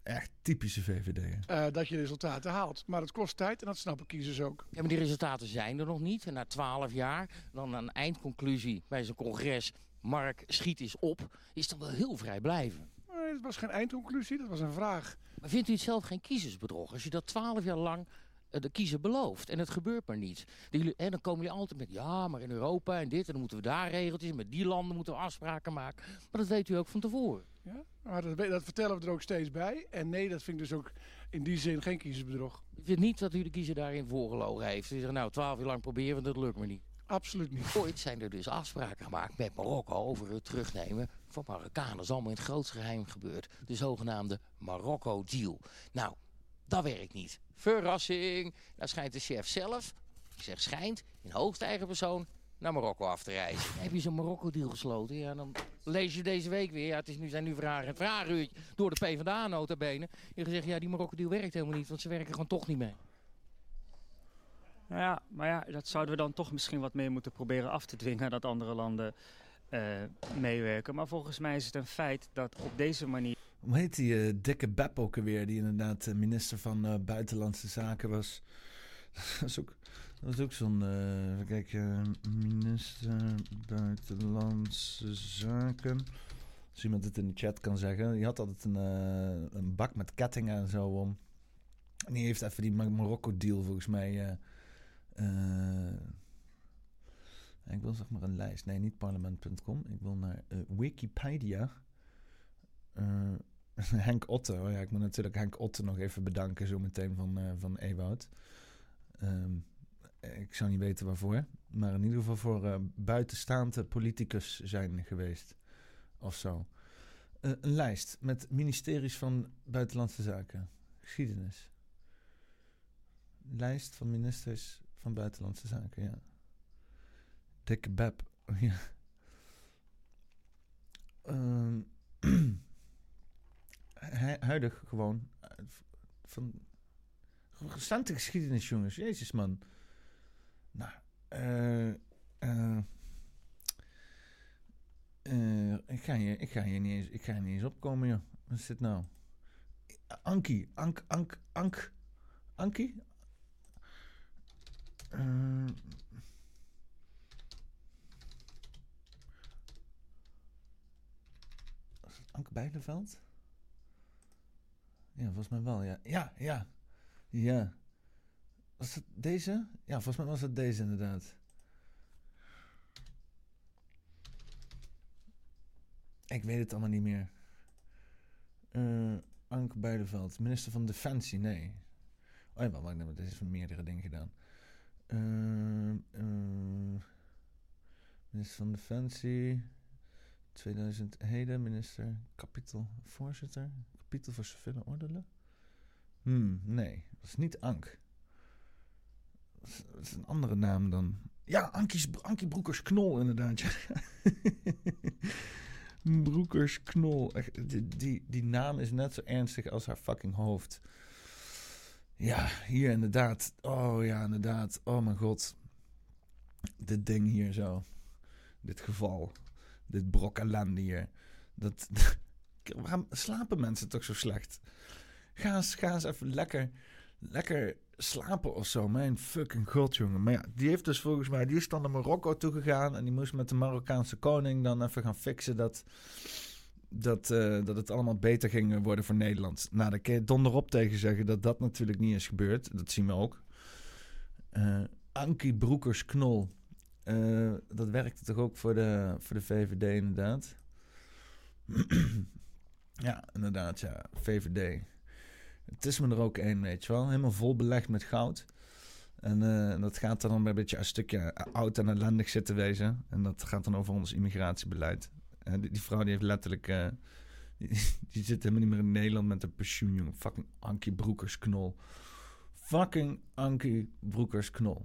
Echt typische VVD'er. eh, dat je resultaten haalt. Maar het kost tijd en dat snappen kiezers ook. Ja, maar die resultaten zijn er nog niet. En na 12 jaar, dan een eindconclusie bij zo'n congres. Mark, schiet eens op. Is dan wel heel vrijblijvend. Nee, dat was geen eindconclusie, dat was een vraag. Maar vindt u het zelf geen kiezersbedrog? Als je dat 12 jaar lang de kiezer belooft en het gebeurt maar niet. Die En dan komen jullie altijd met ja, maar in Europa en dit en dan moeten we daar regeltjes. Met die landen moeten we afspraken maken. Maar dat weet u ook van tevoren. Ja? Maar dat, dat vertellen we er ook steeds bij. En nee, dat vind ik dus ook in die zin geen kiezersbedrog. Ik vind niet dat u de kiezer daarin voorgelogen heeft. U zegt nou 12 jaar lang proberen we, dat lukt me niet. Absoluut niet. Ooit zijn er dus afspraken gemaakt met Marokko over het terugnemen van Marokkanen. Dat is allemaal in het grootste geheim gebeurd. De zogenaamde Marokko-deal. Nou, dat werkt niet. Verrassing. Daar schijnt de chef zelf, ik zeg schijnt, in hoogste eigen persoon naar Marokko af te reizen. Heb je zo'n Marokko-deal gesloten? Ja, dan lees je deze week weer. Ja, het is nu, zijn nu vragen en vraaguurtje door de PvdA nota bene. Je gezegd, ja, die Marokko-deal werkt helemaal niet, want ze werken gewoon toch niet mee. Nou ja, maar ja, dat zouden we dan toch misschien wat meer moeten proberen af te dwingen dat andere landen eh, meewerken. Maar volgens mij is het een feit dat op deze manier. Hoe heet die eh, dikke Bep ook die inderdaad eh, minister van eh, Buitenlandse Zaken was? [laughs] dat is ook, ook zo'n, even kijken, minister Buitenlandse Zaken. Als iemand het in de chat kan zeggen. Die had altijd een, een bak met kettingen en zo om. En die heeft even die Mar- Marokko-deal volgens mij... ik wil zeg maar een lijst. Nee, niet parlement.com. Ik wil naar Wikipedia. Eh, [laughs] Henk Otte. Ja, ik moet natuurlijk Henk Otte nog even bedanken zo meteen van, eh, van Ewoud. Ehm, ik zou niet weten waarvoor. Maar in ieder geval voor eh, buitenstaande politicus zijn geweest. Of zo. Een lijst met ministeries van Buitenlandse Zaken. Geschiedenis. lijst van ministers van Buitenlandse Zaken, ja. Dikke Beb, [laughs] ja. Ehm, [clears throat] huidig gewoon. eh, Van recente geschiedenis, jongens. Jezus, man. Nou, eh... eh, ik, ga hier, ik, ga hier niet eens, ik ga niet eens opkomen, joh. Wat is dit nou? Ankie. Ank, Ank, Ank. Was het Anke Bijleveld? Ja, volgens mij wel, ja. Ja, ja. Ja. Was het deze? Ja, volgens mij was het deze inderdaad. Ik weet het allemaal niet meer. Eh Anke Bijleveld, minister van Defensie, nee. Oh ja, wacht, deze is van meerdere dingen gedaan. Eh, eh, minister van Defensie, 2000 heden, minister, kapitel, voorzitter, kapitel voor civiele ordelen. Hmm, nee, dat is niet Ank. Dat is, een andere naam dan. Ja, Ankies, Ankie Broekers Knol, inderdaad. [laughs] Broekers Knol. Die, die, die naam is net zo ernstig als haar fucking hoofd. Ja, hier inderdaad. Oh ja, inderdaad. Oh mijn god. Dit ding hier zo. Dit geval. Dit brok ellende hier. Dat, [laughs] waarom slapen mensen toch zo slecht? Ga eens, ga eens even lekker, lekker slapen of zo. Mijn fucking god, jongen. Maar ja, die heeft dus volgens mij... Die is dan naar Marokko toegegaan... en die moest met de Marokkaanse koning dan even gaan fixen... dat, dat, eh, dat het allemaal beter ging worden voor Nederland. Nou, daar kun je donderop tegen zeggen... dat dat natuurlijk niet is gebeurd. Dat zien we ook. Eh Ankie Broekers-Knol... eh, dat werkte toch ook voor de, voor de VVD inderdaad? [clears throat] ja, inderdaad, ja. VVD. Het is me er ook één, weet je wel. Helemaal vol belegd met goud. En eh, dat gaat dan een beetje een stukje oud en ellendig zitten wezen. En dat gaat dan over ons immigratiebeleid. En die, vrouw die heeft letterlijk... eh, [laughs] die, die zit helemaal niet meer in Nederland met een pensioen, jongen. Fucking Ankie Broekers-Knol. Fucking Ankie Broekers-Knol.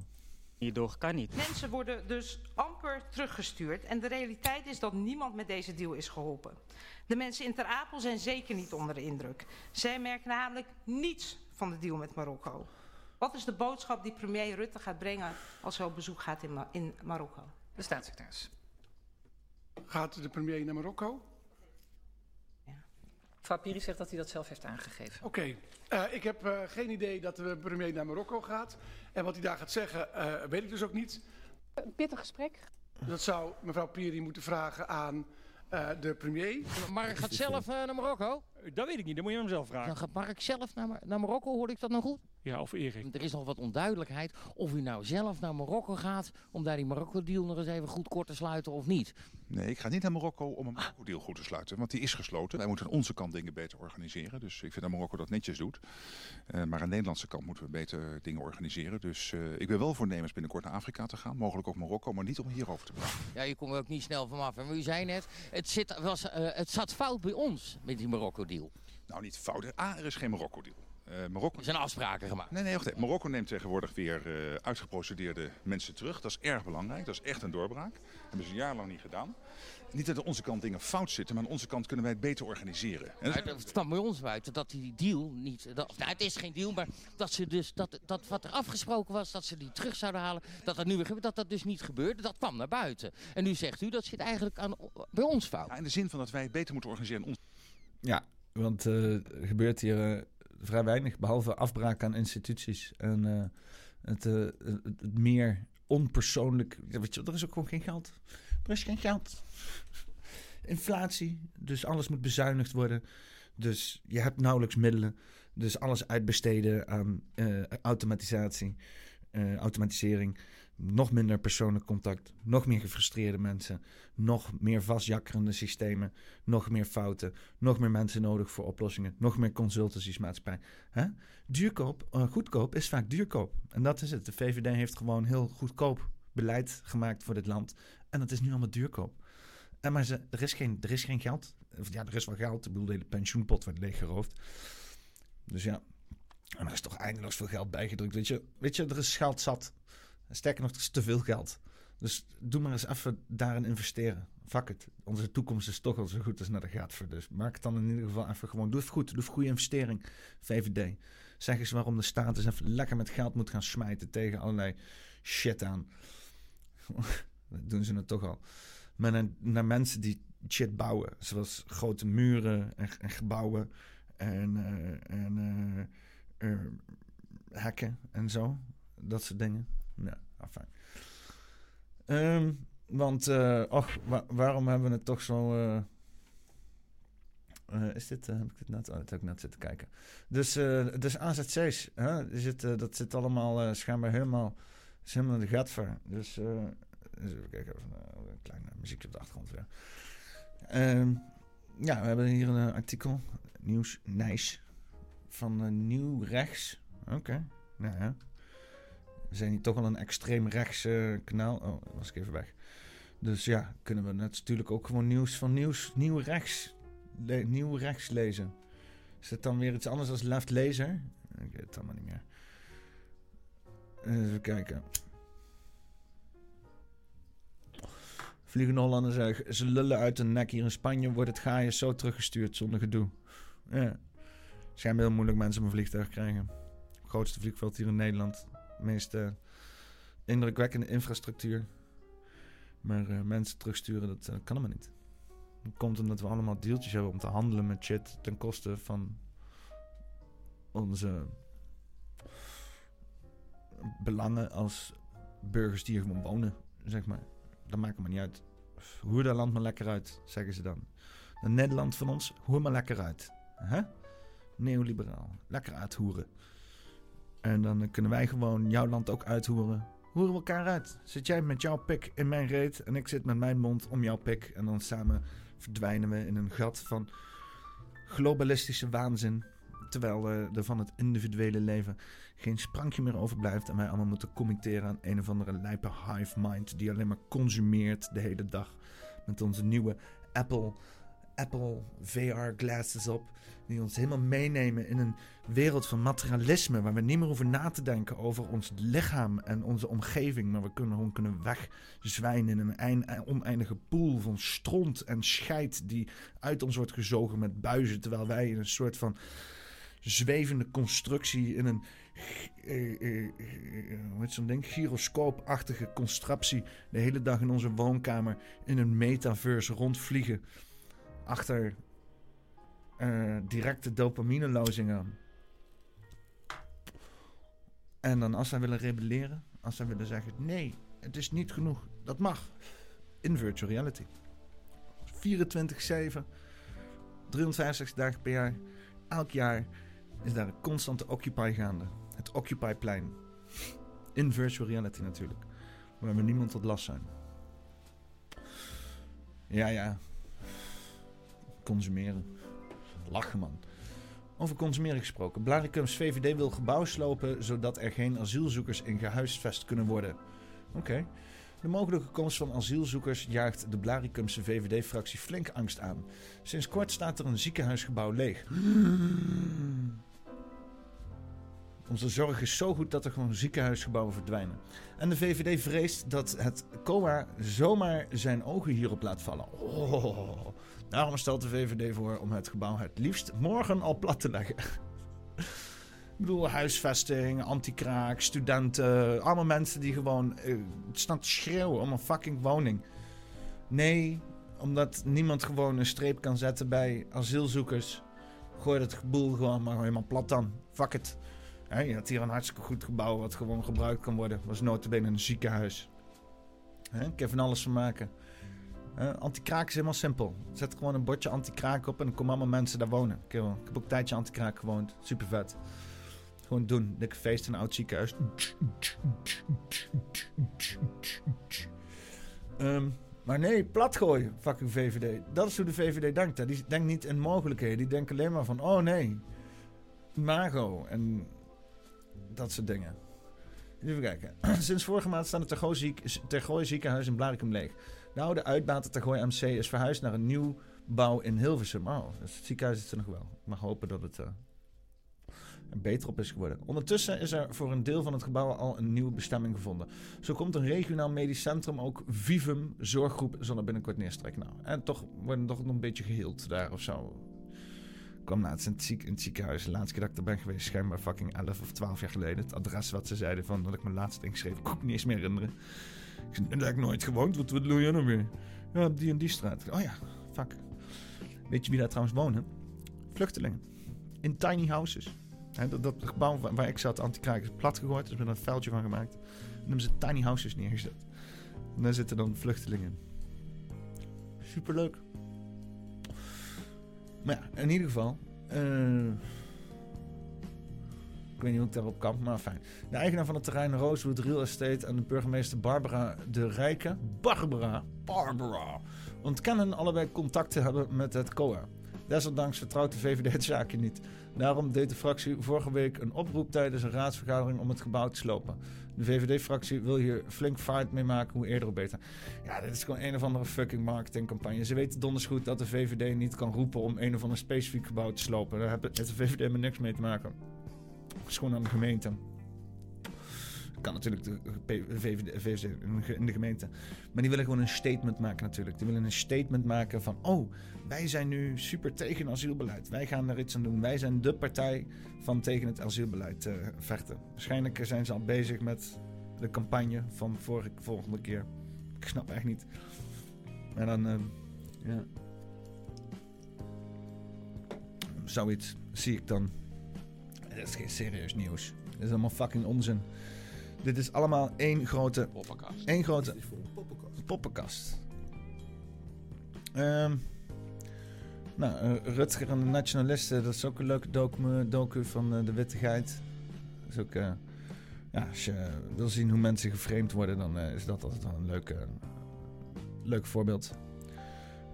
Hierdoor kan niet. Mensen worden dus amper teruggestuurd. En de realiteit is dat niemand met deze deal is geholpen. De mensen in Ter Apel zijn zeker niet onder de indruk. Zij merken namelijk niets van de deal met Marokko. Wat is de boodschap die premier Rutte gaat brengen als hij op bezoek gaat in, in Marokko? De staatssecretaris. Gaat de premier naar Marokko? Mevrouw Piri zegt dat hij dat zelf heeft aangegeven. Oké, eh, ik heb eh, geen idee dat de premier naar Marokko gaat. En wat hij daar gaat zeggen, eh, weet ik dus ook niet. Een pittig gesprek. Dat zou mevrouw Piri moeten vragen aan eh, de premier. Mark gaat zelf naar Marokko? Dat weet ik niet, dat moet je hem zelf vragen. Dan gaat Mark zelf naar, Mar- naar Marokko, hoorde ik dat nou goed? Ja, of Erik. Er is nog wat onduidelijkheid of u nou zelf naar Marokko gaat... om daar die Marokko-deal nog eens even goed kort te sluiten of niet. Nee, ik ga niet naar Marokko om een Marokko-deal goed te sluiten. Want die is gesloten. Wij moeten aan onze kant dingen beter organiseren. Dus ik vind dat Marokko dat netjes doet. Eh, maar aan de Nederlandse kant moeten we beter dingen organiseren. Dus eh, ik ben wel voornemens binnenkort naar Afrika te gaan. Mogelijk ook Marokko, maar niet om hierover te praten. Ja, je komt er ook niet snel van af. En u zei net, het, zit, was, eh, het zat fout bij ons met die Marokko-deal. Nou, niet fout. A, er is geen Marokko-deal. Eh, Marokko... Er zijn afspraken gemaakt. Nee, nee, wacht even. Marokko neemt tegenwoordig weer eh, uitgeprocedeerde mensen terug. Dat is erg belangrijk. Dat is echt een doorbraak. Dat hebben ze een jaar lang niet gedaan. Niet dat aan onze kant dingen fout zitten, maar aan onze kant kunnen wij het beter organiseren. En dat Maar het kwam bij ons buiten dat die deal niet... Dat, nou, het is geen deal, maar dat ze dus... Dat, dat wat er afgesproken was, dat ze die terug zouden halen... Dat dat nu weer gebeurt, dat dat dus niet gebeurde. Dat kwam naar buiten. En nu zegt u, dat zit eigenlijk aan, bij ons fout. Ja, in de zin van dat wij het beter moeten organiseren. Ja, want eh, er gebeurt hier eh, vrij weinig, behalve afbraak aan instituties. En eh, het, het, meer onpersoonlijk. Weet je, er is ook gewoon geen geld. Er is geen geld. Inflatie, dus alles moet bezuinigd worden. Dus je hebt nauwelijks middelen. Dus alles uitbesteden aan automatisatie, automatisering. Nog minder persoonlijk contact. Nog meer gefrustreerde mensen. Nog meer vastjakkerende systemen. Nog meer fouten. Nog meer mensen nodig voor oplossingen. Nog meer consultancies-maatschappij. Duurkoop, eh, goedkoop is vaak duurkoop. En dat is het. De VVD heeft gewoon heel goedkoop beleid gemaakt voor dit land. En dat is nu allemaal duurkoop. En maar ze, er, is geen, er is geen geld. Ja, er is wel geld. Ik bedoel, de hele pensioenpot wordt leeggeroofd. Dus ja, En er is toch eindeloos veel geld bijgedrukt. Weet je, weet je er is geld zat. Sterker nog, er is te veel geld. Dus doe maar eens even daarin investeren. Fuck it. Onze toekomst is toch al zo goed als naar de gaat voor. Dus maak het dan in ieder geval even gewoon. Doe het goed. Doe een goede investering. VVD. Zeg eens waarom de staat eens even lekker met geld moet gaan smijten tegen allerlei shit aan. [laughs] Dat doen ze het toch al. Maar naar, naar mensen die shit bouwen. Zoals grote muren en, en gebouwen. En, eh, en eh, eh, hekken en zo. Dat soort dingen. Ja, afijn. Ehm, want, eh och, wa- waarom hebben we het toch zo... eh, eh, is dit, heb ik dit net, oh, dat heb ik net zitten kijken. Dus, dus AZC's, hè, dat zit allemaal schijnbaar helemaal, is helemaal in de gat. Dus, dus even kijken, even, een klein eh, muziekje op de achtergrond weer. Ehm, ja, we hebben hier een artikel, nieuws, nice, van Nieuw Rechts. Oké, nou ja. We zijn hier toch al een extreem rechts eh, kanaal. Oh, was ik even weg. Dus ja, kunnen we natuurlijk ook gewoon nieuws van nieuws, nieuw rechts, nieuw rechts lezen. Is het dan weer iets anders als left laser? Ik weet het allemaal niet meer. Even kijken. Vliegende Hollanders zeggen, ze lullen uit de nek. Hier in Spanje wordt het gaaien zo teruggestuurd zonder gedoe. Ja. Schijnbaar heel moeilijk mensen om een vliegtuig krijgen. Grootste vliegveld hier in Nederland. Meest eh, indrukwekkende infrastructuur. Maar eh, mensen terugsturen, dat eh, kan helemaal niet. Dat komt omdat we allemaal deeltjes hebben om te handelen met shit ten koste van onze belangen als burgers die hier gewoon wonen, zeg maar. Dat maakt me niet uit. Hoe dat land maar lekker uit, zeggen ze dan. Het Nederland van ons, hoe maar lekker uit. Hè? Neoliberaal. Lekker uithoeren. En dan kunnen wij gewoon jouw land ook uithoeren. Hoeren we elkaar uit. Zit jij met jouw pik in mijn reet en ik zit met mijn mond om jouw pik. En dan samen verdwijnen we in een gat van globalistische waanzin. Terwijl eh, er van het individuele leven geen sprankje meer overblijft. En wij allemaal moeten committeren aan een of andere lijpe hive mind. Die alleen maar consumeert de hele dag. Met onze nieuwe Apple, Apple VR glasses op. Die ons helemaal meenemen in een wereld van materialisme. Waar we niet meer hoeven na te denken over ons lichaam en onze omgeving. Maar we kunnen gewoon kunnen wegzwijnen in een ein- oneindige pool van stront en scheid. Die uit ons wordt gezogen met buizen. Terwijl wij in een soort van zwevende constructie in een zo'n ding? Gyroscoopachtige constructie de hele dag in onze woonkamer in een metaverse rondvliegen. Achter eh, directe dopaminelozingen. En dan als zij willen rebelleren, als zij willen zeggen: nee, het is niet genoeg, dat mag. In virtual reality. 24-7, 365 dagen per jaar, elk jaar is daar een constante Occupy gaande. Het Occupy-plein. In virtual reality natuurlijk. Waar we niemand tot last zijn. Ja, ja. Consumeren. Lachen, man. Over consumeren gesproken. Blaricums VVD wil gebouw slopen... zodat er geen asielzoekers in gehuisvest kunnen worden. Oké. De mogelijke komst van asielzoekers jaagt de Blaricumse VVD-fractie flink angst aan. Sinds kort staat er een ziekenhuisgebouw leeg. Onze zorg is zo goed dat er gewoon ziekenhuisgebouwen verdwijnen. En de VVD vreest dat het COA zomaar zijn ogen hierop laat vallen. Oh, daarom stelt de VVD voor om het gebouw het liefst morgen al plat te leggen. Ik bedoel, huisvesting, anti-kraak, studenten. Allemaal mensen die gewoon eh, staan te schreeuwen om een fucking woning. Nee, omdat niemand gewoon een streep kan zetten bij asielzoekers. Gooi dat boel gewoon maar helemaal plat dan. Fuck it. Je had hier een hartstikke goed gebouw wat gewoon gebruikt kan worden. Was notabene een ziekenhuis. Hè, ik er van alles van maken. Hè, anti-kraak is helemaal simpel. Zet gewoon een bordje anti-kraak op en dan komen allemaal mensen daar wonen. Ik heb, ook een tijdje anti-kraak gewoond. Super vet. Gewoon doen. Dikke feest in een oud ziekenhuis. Ehm, maar nee, plat gooien, fucking VVD. Dat is hoe de VVD denkt. Hè. Die denkt niet in mogelijkheden. Die denken alleen maar van, oh nee, Mago en dat soort dingen. Even kijken. [clears throat] Sinds vorige maand staan het Tergooi, ziek, Tergooi ziekenhuis in Blaricum leeg. De oude uitbater Tergooi MC is verhuisd naar een nieuw bouw in Hilversum. Oh, dus het ziekenhuis is er nog wel. Ik mag hopen dat het... er beter op is geworden. Ondertussen is er voor een deel van het gebouw al een nieuwe bestemming gevonden. Zo komt een regionaal medisch centrum, ook Vivum, zorggroep, zal er binnenkort neerstrekken. Nou, en toch worden toch nog een beetje geheeld daar of zo. Ik kwam laatst in het, in het ziekenhuis. De laatste keer dat ik er ben geweest, schijnbaar fucking 11 of 12 jaar geleden. Het adres wat ze zeiden van dat ik mijn laatste ingeschreven, kon ik niet eens meer herinneren. Ik zei, heb nooit gewoond. Wat, wat doe je nou weer? Ja, die en die straat. Oh ja, fuck. Weet je wie daar trouwens wonen? Vluchtelingen. In tiny houses. Dat, dat gebouw waar, ik zat, anti is plat gegooid. Dus met een vuiltje van gemaakt. En hebben ze tiny houses neergezet. En daar zitten dan vluchtelingen in. Superleuk. Maar ja, in ieder geval. eh, weet niet hoe ik daarop kan, maar fijn. De eigenaar van het terrein Rosewood Real Estate en de burgemeester Barbara de Rijke, Barbara, Barbara, ontkennen allebei contact te hebben met het COA. Desondanks vertrouwt de VVD het zaakje niet. Daarom deed de fractie vorige week een oproep tijdens een raadsvergadering om het gebouw te slopen. De VVD-fractie wil hier flink vaart mee maken, hoe eerder hoe beter. Ja, dit is gewoon een of andere fucking marketingcampagne. Ze weten donders goed dat de VVD niet kan roepen om een of ander specifiek gebouw te slopen. Daar heeft de VVD helemaal niks mee te maken. Is gewoon aan de gemeente. Kan natuurlijk de VVD, in de gemeente. Maar die willen gewoon een statement maken natuurlijk. Die willen een statement maken van... Oh, wij zijn nu super tegen asielbeleid. Wij gaan er iets aan doen. Wij zijn de partij van tegen het asielbeleid eh, vechten. Waarschijnlijk zijn ze al bezig met de campagne van vorige, volgende keer. Ik snap echt niet. Maar dan... eh, ja. Zoiets zie ik dan. Dat is geen serieus nieuws. Dit is allemaal fucking onzin. Dit is allemaal één grote... Poppenkast. Één grote... Poppenkast. Ehm, nou, eh, Rutger en de Nationalisten, dat is ook een leuke docu, docu van eh, de Wittigheid. Dat is ook, eh, ja, als je wil zien hoe mensen geframed worden, dan eh, is dat altijd wel een leuk, leuk voorbeeld.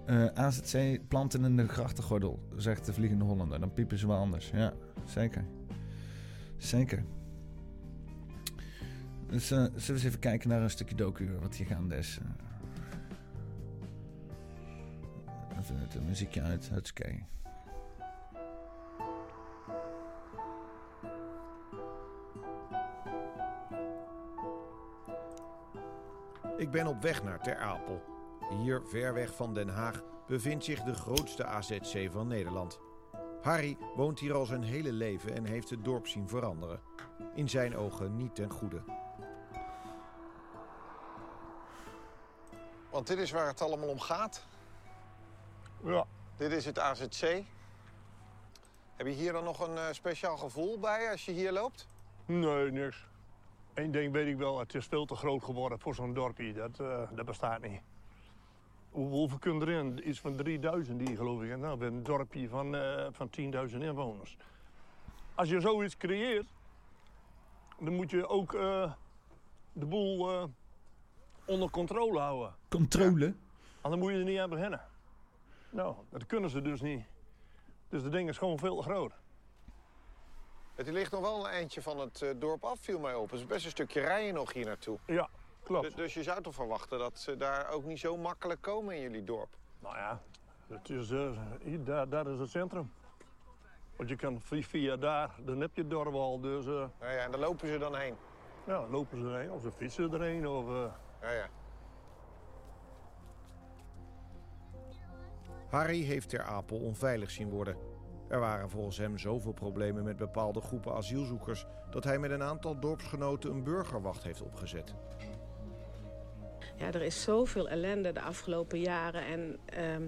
Eh, AZC planten in de grachtengordel, zegt de Vliegende Hollander. Dan piepen ze wel anders. Ja, zeker. Zeker. Dus eh, zullen we eens even kijken naar een stukje docu wat hier gaande is. Eh, Even het muziekje uit. Hutske. Ik ben op weg naar Ter Apel. Hier, ver weg van Den Haag, bevindt zich de grootste AZC van Nederland. Harry woont hier al zijn hele leven en heeft het dorp zien veranderen. In zijn ogen niet ten goede. Want dit is waar het allemaal om gaat. Ja. Dit is het AZC. Heb je hier dan nog een eh, speciaal gevoel bij als je hier loopt? Nee, niks. Eén ding weet ik wel, het is veel te groot geworden voor zo'n dorpje. Dat, eh, dat bestaat niet. Hoe- Hoeveel kunnen erin? Iets van 3000 die geloof ik. En nou, we hebben een dorpje van, eh, van 10.000 inwoners. Als je zoiets creëert, dan moet je ook eh, de boel eh, onder controle houden. Controle? Anders moet je er niet aan beginnen. Nou, dat kunnen ze dus niet. Dus dat ding is gewoon veel te groot. Het ligt nog wel een eindje van het eh, dorp af, viel mij op. Het is best een stukje rijden nog hier naartoe. Ja, klopt. Dus, dus je zou toch verwachten dat ze daar ook niet zo makkelijk komen in jullie dorp? Nou ja, het is, eh, hier, daar, daar is het centrum. Want je kan via, daar, dan heb je het dorp al. Dus eh, Ja, ja, en daar lopen ze dan heen. ja, lopen ze erheen of ze fietsen erheen. Of, eh, Ja, ja. Harry heeft Ter Apel onveilig zien worden. Er waren volgens hem zoveel problemen met bepaalde groepen asielzoekers... dat hij met een aantal dorpsgenoten een burgerwacht heeft opgezet. Ja, er is zoveel ellende de afgelopen jaren. En ehm,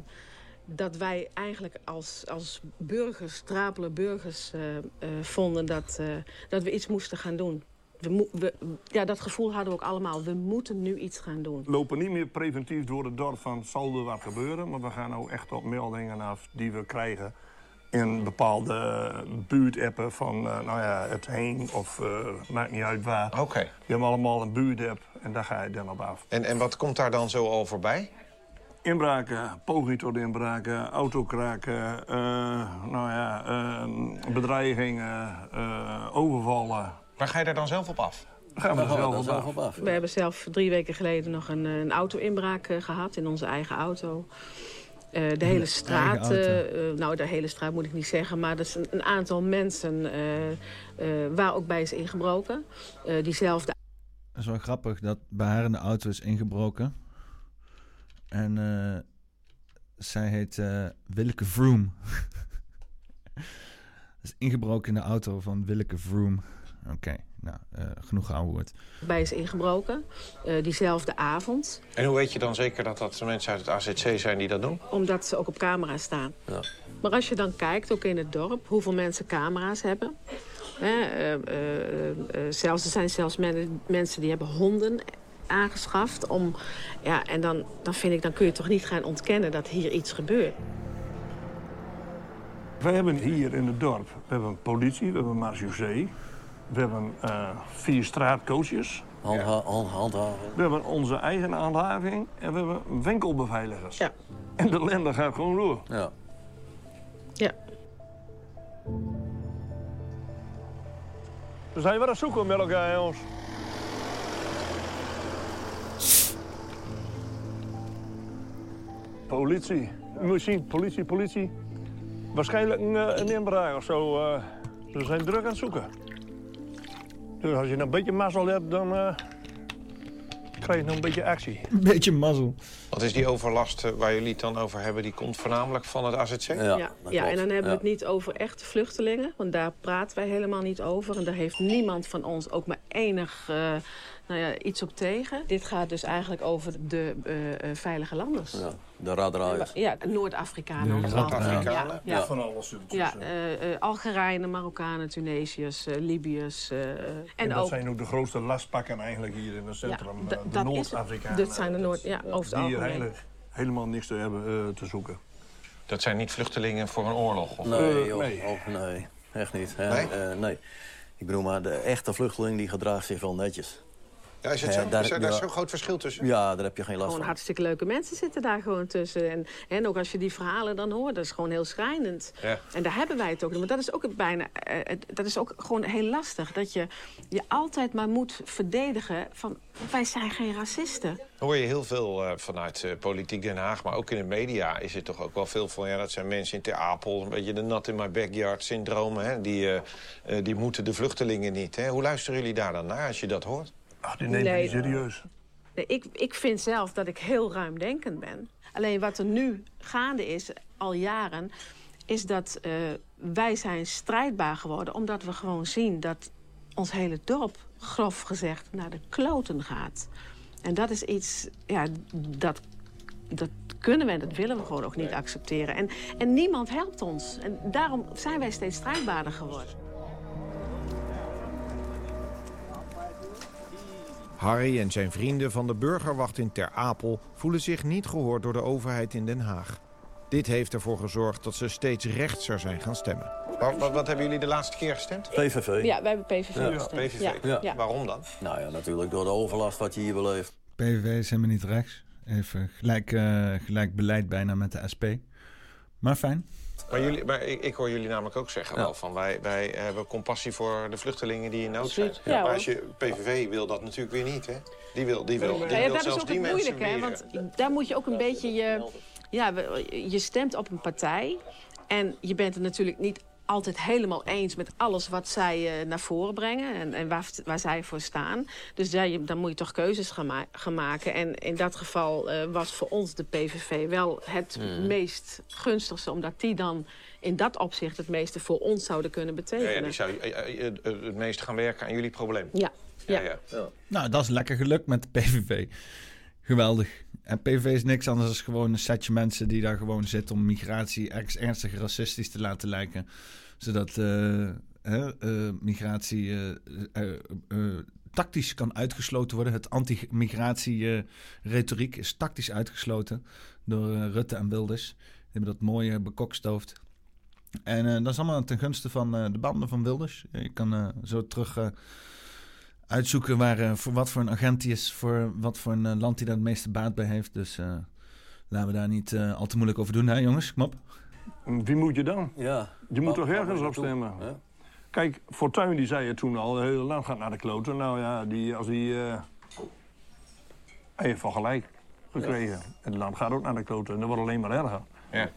dat wij eigenlijk als, als burgers, trapele burgers, eh, eh, vonden dat, eh, dat we iets moesten gaan doen. We, we, ja, dat gevoel hadden we ook allemaal. We moeten nu iets gaan doen. lopen niet meer preventief door het dorp van zal er wat gebeuren. Maar we gaan nou echt op meldingen af die we krijgen in bepaalde buurtappen van eh, nou ja, het heen of eh, maakt niet uit waar. Oké. Die hebben allemaal een buurtapp en daar ga je dan op af. En, en wat komt daar dan zo al voorbij? Inbraken, poging tot inbraken, autokraken, eh, nou ja, bedreigingen, eh, overvallen. Waar ga je daar dan zelf op af? Gaan we er zelf op af. We hebben zelf drie weken geleden nog een, een auto-inbraak eh, gehad in onze eigen auto. Eh, de hele straat, eh, eh, nou de hele straat moet ik niet zeggen, maar er is een, een aantal mensen waar ook bij is ingebroken. Diezelfde Dat is wel grappig dat bij haar in de auto is ingebroken. En zij heet Willeke Vroom. [laughs] Dat is ingebroken in de auto van Willeke Vroom. Oké, nou, eh, genoeg geouwehoerd. bij is ingebroken, eh, diezelfde avond. En hoe weet je dan zeker dat dat de mensen uit het AZC zijn die dat doen? Omdat ze ook op camera staan. Ja. Maar als je dan kijkt, ook in het dorp, hoeveel mensen camera's hebben. Hè, eh, eh, eh, zelfs, er zijn zelfs men- mensen die hebben honden aangeschaft. Om, ja, en dan, dan vind ik, dan kun je toch niet gaan ontkennen dat hier iets gebeurt. Wij hebben hier in het dorp we hebben politie, we hebben marechaussee. We hebben eh, vier straatcoaches. handhaven. We hebben onze eigen handhaving en we hebben winkelbeveiligers. Ja. En de lende gaat gewoon door. Ja. Ja. We zijn weer aan het zoeken met elkaar, jongens. Politie. Zien, politie, politie. Waarschijnlijk een, eh, een inbraak of zo. eh. ze zijn druk aan het zoeken. Dus als je een beetje mazzel hebt, dan eh, krijg je nog een beetje actie. Een beetje mazzel. Wat is die overlast eh, waar jullie het dan over hebben? Die komt voornamelijk van het AZC? Ja, ja, en dan hebben we het niet over echte vluchtelingen. Want daar praten wij helemaal niet over. En daar heeft niemand van ons ook maar enig eh, nou ja, iets op tegen. Dit gaat dus eigenlijk over de eh, eh, veilige landers. Ja, de radraaiers. Ja, Noord-Afrikanen. Raddraaiers. Ja, ja. Van alles Ja, eh, eh, Algerijnen, Marokkanen, Tunesiërs, Libiërs. eh, en, En, dat ook... zijn ook de grootste lastpakken eigenlijk hier in het centrum. De dat is het. Noord-Afrikanen. Dat zijn de Noord- ja, over het Die hier helemaal niks te hebben eh, te zoeken. Dat zijn niet vluchtelingen voor een oorlog? Of? Nee, Eh, joh. nee. Nee, echt niet. hè. Nee? Eh, nee. Ik bedoel, maar de echte vluchteling die gedraagt zich wel netjes. Ja, is het Eh, zo? daar- is er daar ja. zo'n groot verschil tussen? Ja, daar heb je geen last Gewoon van. hartstikke leuke mensen zitten daar gewoon tussen. En, en ook als je die verhalen dan hoort, dat is gewoon heel schrijnend. Ja. En daar hebben wij het ook. Maar dat is ook bijna, eh, het- dat is ook gewoon heel lastig. Dat je je altijd maar moet verdedigen van, wij zijn geen racisten. hoor je heel veel eh, vanuit eh, politiek Den Haag, maar ook in de media is er toch ook wel veel van... ja, dat zijn mensen in Ter Apel, een beetje de nat in my backyard syndroom... Hè? Die, eh, eh, die moeten de vluchtelingen niet. Hè? Hoe luisteren jullie daar dan naar als je dat hoort? Ach, die neemt Nee. niet serieus. Nee, ik, ik vind zelf dat ik heel ruimdenkend ben. Alleen wat er nu gaande is, al jaren... is dat eh, wij zijn strijdbaar geworden... omdat we gewoon zien dat ons hele dorp, grof gezegd, naar de kloten gaat. En dat is iets, ja, dat, dat kunnen we en dat willen we gewoon ook niet accepteren. En, en niemand helpt ons. En daarom zijn wij steeds strijdbaarder geworden. Harry en zijn vrienden van de burgerwacht in Ter Apel voelen zich niet gehoord door de overheid in Den Haag. Dit heeft ervoor gezorgd dat ze steeds rechtser zijn gaan stemmen. Wat, wat, wat hebben jullie de laatste keer gestemd? PVV. Ja, wij hebben PVV Ja. gestemd. PVV. Ja. Ja. Ja. Waarom dan? Nou ja, natuurlijk door de overlast wat je hier beleeft. PVV is helemaal niet rechts. Even gelijk, eh, gelijk beleid bijna met de SP. Maar fijn. Maar, jullie, maar ik, ik hoor jullie namelijk ook zeggen Ja. wel van... Wij, wij hebben compassie voor de vluchtelingen die in nood zijn. Ja, maar als je, PVV wil dat natuurlijk weer niet, hè? Die wil, die wil, die Ja, ja, wil dat is ook die het mensen moeilijke, hè? Want daar moet je ook een beetje je... Ja, je stemt op een partij. En je bent het natuurlijk niet altijd helemaal eens met alles wat zij eh, naar voren brengen. En, en waar, waar zij voor staan. Dus daar, je- dan moet je toch keuzes gaan, ma- gaan maken. En in dat geval eh, was voor ons de PVV wel het Mhm. meest gunstigste. Omdat die dan in dat opzicht het meeste voor ons zouden kunnen Ja, betekenen. ja, die zou eh, het meest gaan werken aan jullie probleem. Ja. Ja, ja. Nou, dat is lekker gelukt met de PVV. Geweldig. En PVV is niks anders dan gewoon een setje mensen die daar gewoon zitten om migratie ergens ernstig racistisch te laten lijken. Zodat eh, eh, migratie eh, tactisch kan uitgesloten worden. Het anti-migratie-retoriek is tactisch uitgesloten door Rutte en Wilders. Die hebben dat mooi eh, bekokstoofd. En dat is allemaal ten gunste van de banden van Wilders. Je kan zo terug uitzoeken waar, eh, voor wat voor een agent hij is, voor wat voor een eh, land hij daar het meeste baat bij heeft. Dus eh, laten we daar niet eh, al te moeilijk over doen, hè jongens? Kom op. Wie moet je dan? Ja. Je moet toch ergens op stemmen? Ja. Kijk, Fortuyn die zei het toen al, het hele land gaat naar de kloten. Nou ja, die, als die... eh, hij heeft van gelijk gekregen. Het land gaat ook naar de kloten en dat wordt alleen maar erger. Ja.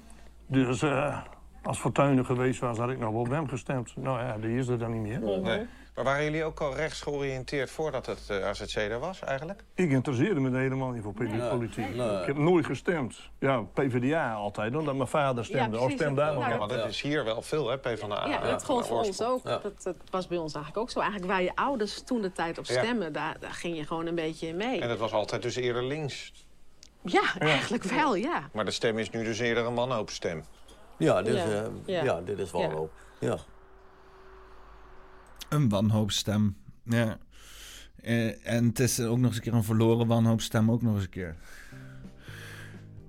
Dus eh, als Fortuyn geweest was, had ik nog wel op hem gestemd. Nou ja, die is er dan niet meer. Nee. Maar waren jullie ook al rechts georiënteerd voordat het eh, AZC er was eigenlijk? Ik interesseerde me helemaal niet voor politiek. Ik heb nooit gestemd. Ja, PvdA altijd, omdat mijn vader stemde. of stem daar nog Ja, Nou, maar dat is hier wel veel, hè, PvdA. Ja, dat gold voor ons ook. Dat, dat was bij ons eigenlijk ook zo. Eigenlijk waar je ouders toen de tijd op Ja. stemmen, daar, daar ging je gewoon een beetje in mee. En dat was altijd dus eerder links. Ja, eigenlijk wel, ja. Maar de stem is nu dus eerder een wanhoopstem. Ja, dit, Ja. Is, eh, Ja. ja. dit is wel Ja. hoop. Ja. Een wanhoopstem. Ja. Eh, en het is ook nog eens een keer een verloren wanhoopstem, ook nog eens een keer.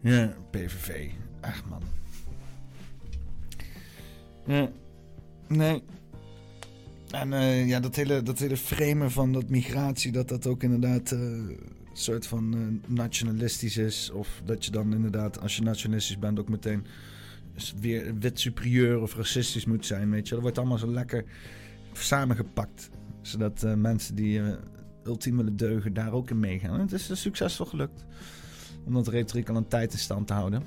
Ja, PVV. Ach man. Ja. Nee. En eh, ja, dat hele, dat hele framen van dat migratie, dat dat ook inderdaad eh, een soort van nationalistisch is. Of dat je dan inderdaad, als je nationalistisch bent, ook meteen weer wit superieur of racistisch moet zijn, weet je. Dat wordt allemaal zo lekker samengepakt. Zodat eh, mensen die eh, ultiem willen deugen daar ook in meegaan. En het is succesvol gelukt. Om dat retoriek al een tijd in stand te houden.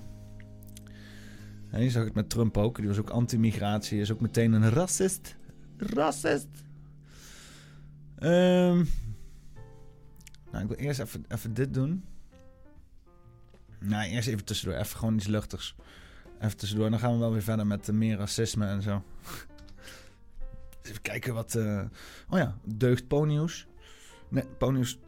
En je zag het met Trump ook. Die was ook anti-migratie. Is ook meteen een racist. Racist. Ehm nou, ik wil eerst even, even dit doen. Nou, eerst even tussendoor. Even gewoon iets luchtigs. Even tussendoor. Dan gaan we wel weer verder met eh, meer racisme en zo. Even kijken wat... eh, Oh ja, deugt Ponyus? Nee, Ponyus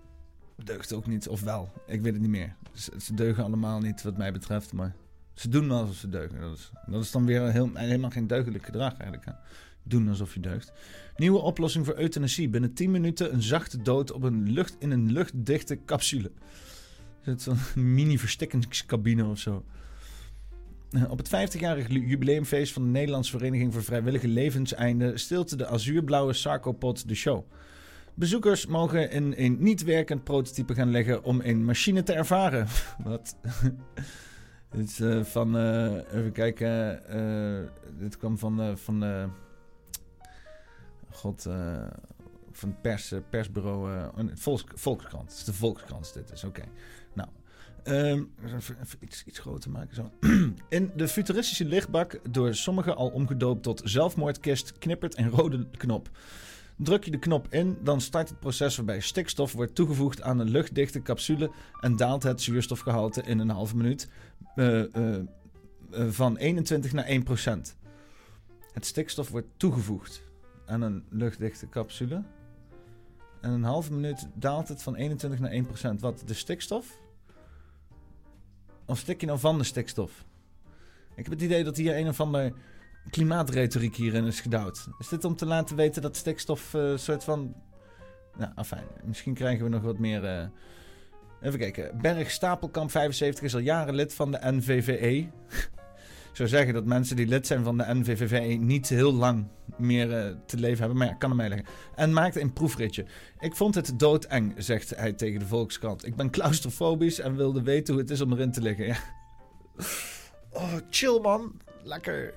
deugt ook niet. Of wel, ik weet het niet meer. Ze, deugen allemaal niet wat mij betreft, maar... Ze doen wel alsof ze deugen. Dat is, dat is dan weer heel, helemaal geen deugdelijk gedrag eigenlijk. Doen alsof je deugt. Nieuwe oplossing voor euthanasie. Binnen 10 minuten een zachte dood op een lucht, in een luchtdichte capsule. Er zit zo'n [laughs] mini-verstikkingscabine of zo. Op het 50-jarig lu- jubileumfeest van de Nederlandse Vereniging voor Vrijwillige Levenseinde stilte de azuurblauwe Sarcopod de show. Bezoekers mogen in een niet werkend prototype gaan leggen om een machine te ervaren. [laughs] Wat? [laughs] dit is eh, van, eh, even kijken, eh, dit kwam van, van god, van pers, persbureau, Volks, Volkskrant. Het is de Volkskrant dit, is oké. Ehm, iets, iets groter maken zo. [clears throat] In de futuristische lichtbak, door sommigen al omgedoopt tot zelfmoordkist, knippert een rode knop. Druk je de knop in, dan start het proces waarbij stikstof wordt toegevoegd aan een luchtdichte capsule en daalt het zuurstofgehalte in een halve minuut eh, eh, eh, van 21 naar 1 procent. Het stikstof wordt toegevoegd aan een luchtdichte capsule. En een halve minuut daalt het van 21 naar 1 procent. Wat? De stikstof? Stik je nou van de stikstof? Ik heb het idee dat hier een of ander klimaatretoriek hierin is gedouwd. Is dit om te laten weten dat stikstof eh, soort van... Nou, afijn. Misschien krijgen we nog wat meer... eh, Even kijken. Berg Stapelkamp 75 is al jaren lid van de NVVE. Zou zeggen dat mensen die lid zijn van de NVVE niet heel lang meer eh, te leven hebben. Maar ja, kan hem meeleggen. En maakte een proefritje. Ik vond het doodeng, zegt hij tegen de Volkskrant. Ik ben claustrofobisch en wilde weten hoe het is om erin te liggen. Oh, chill man. Lekker.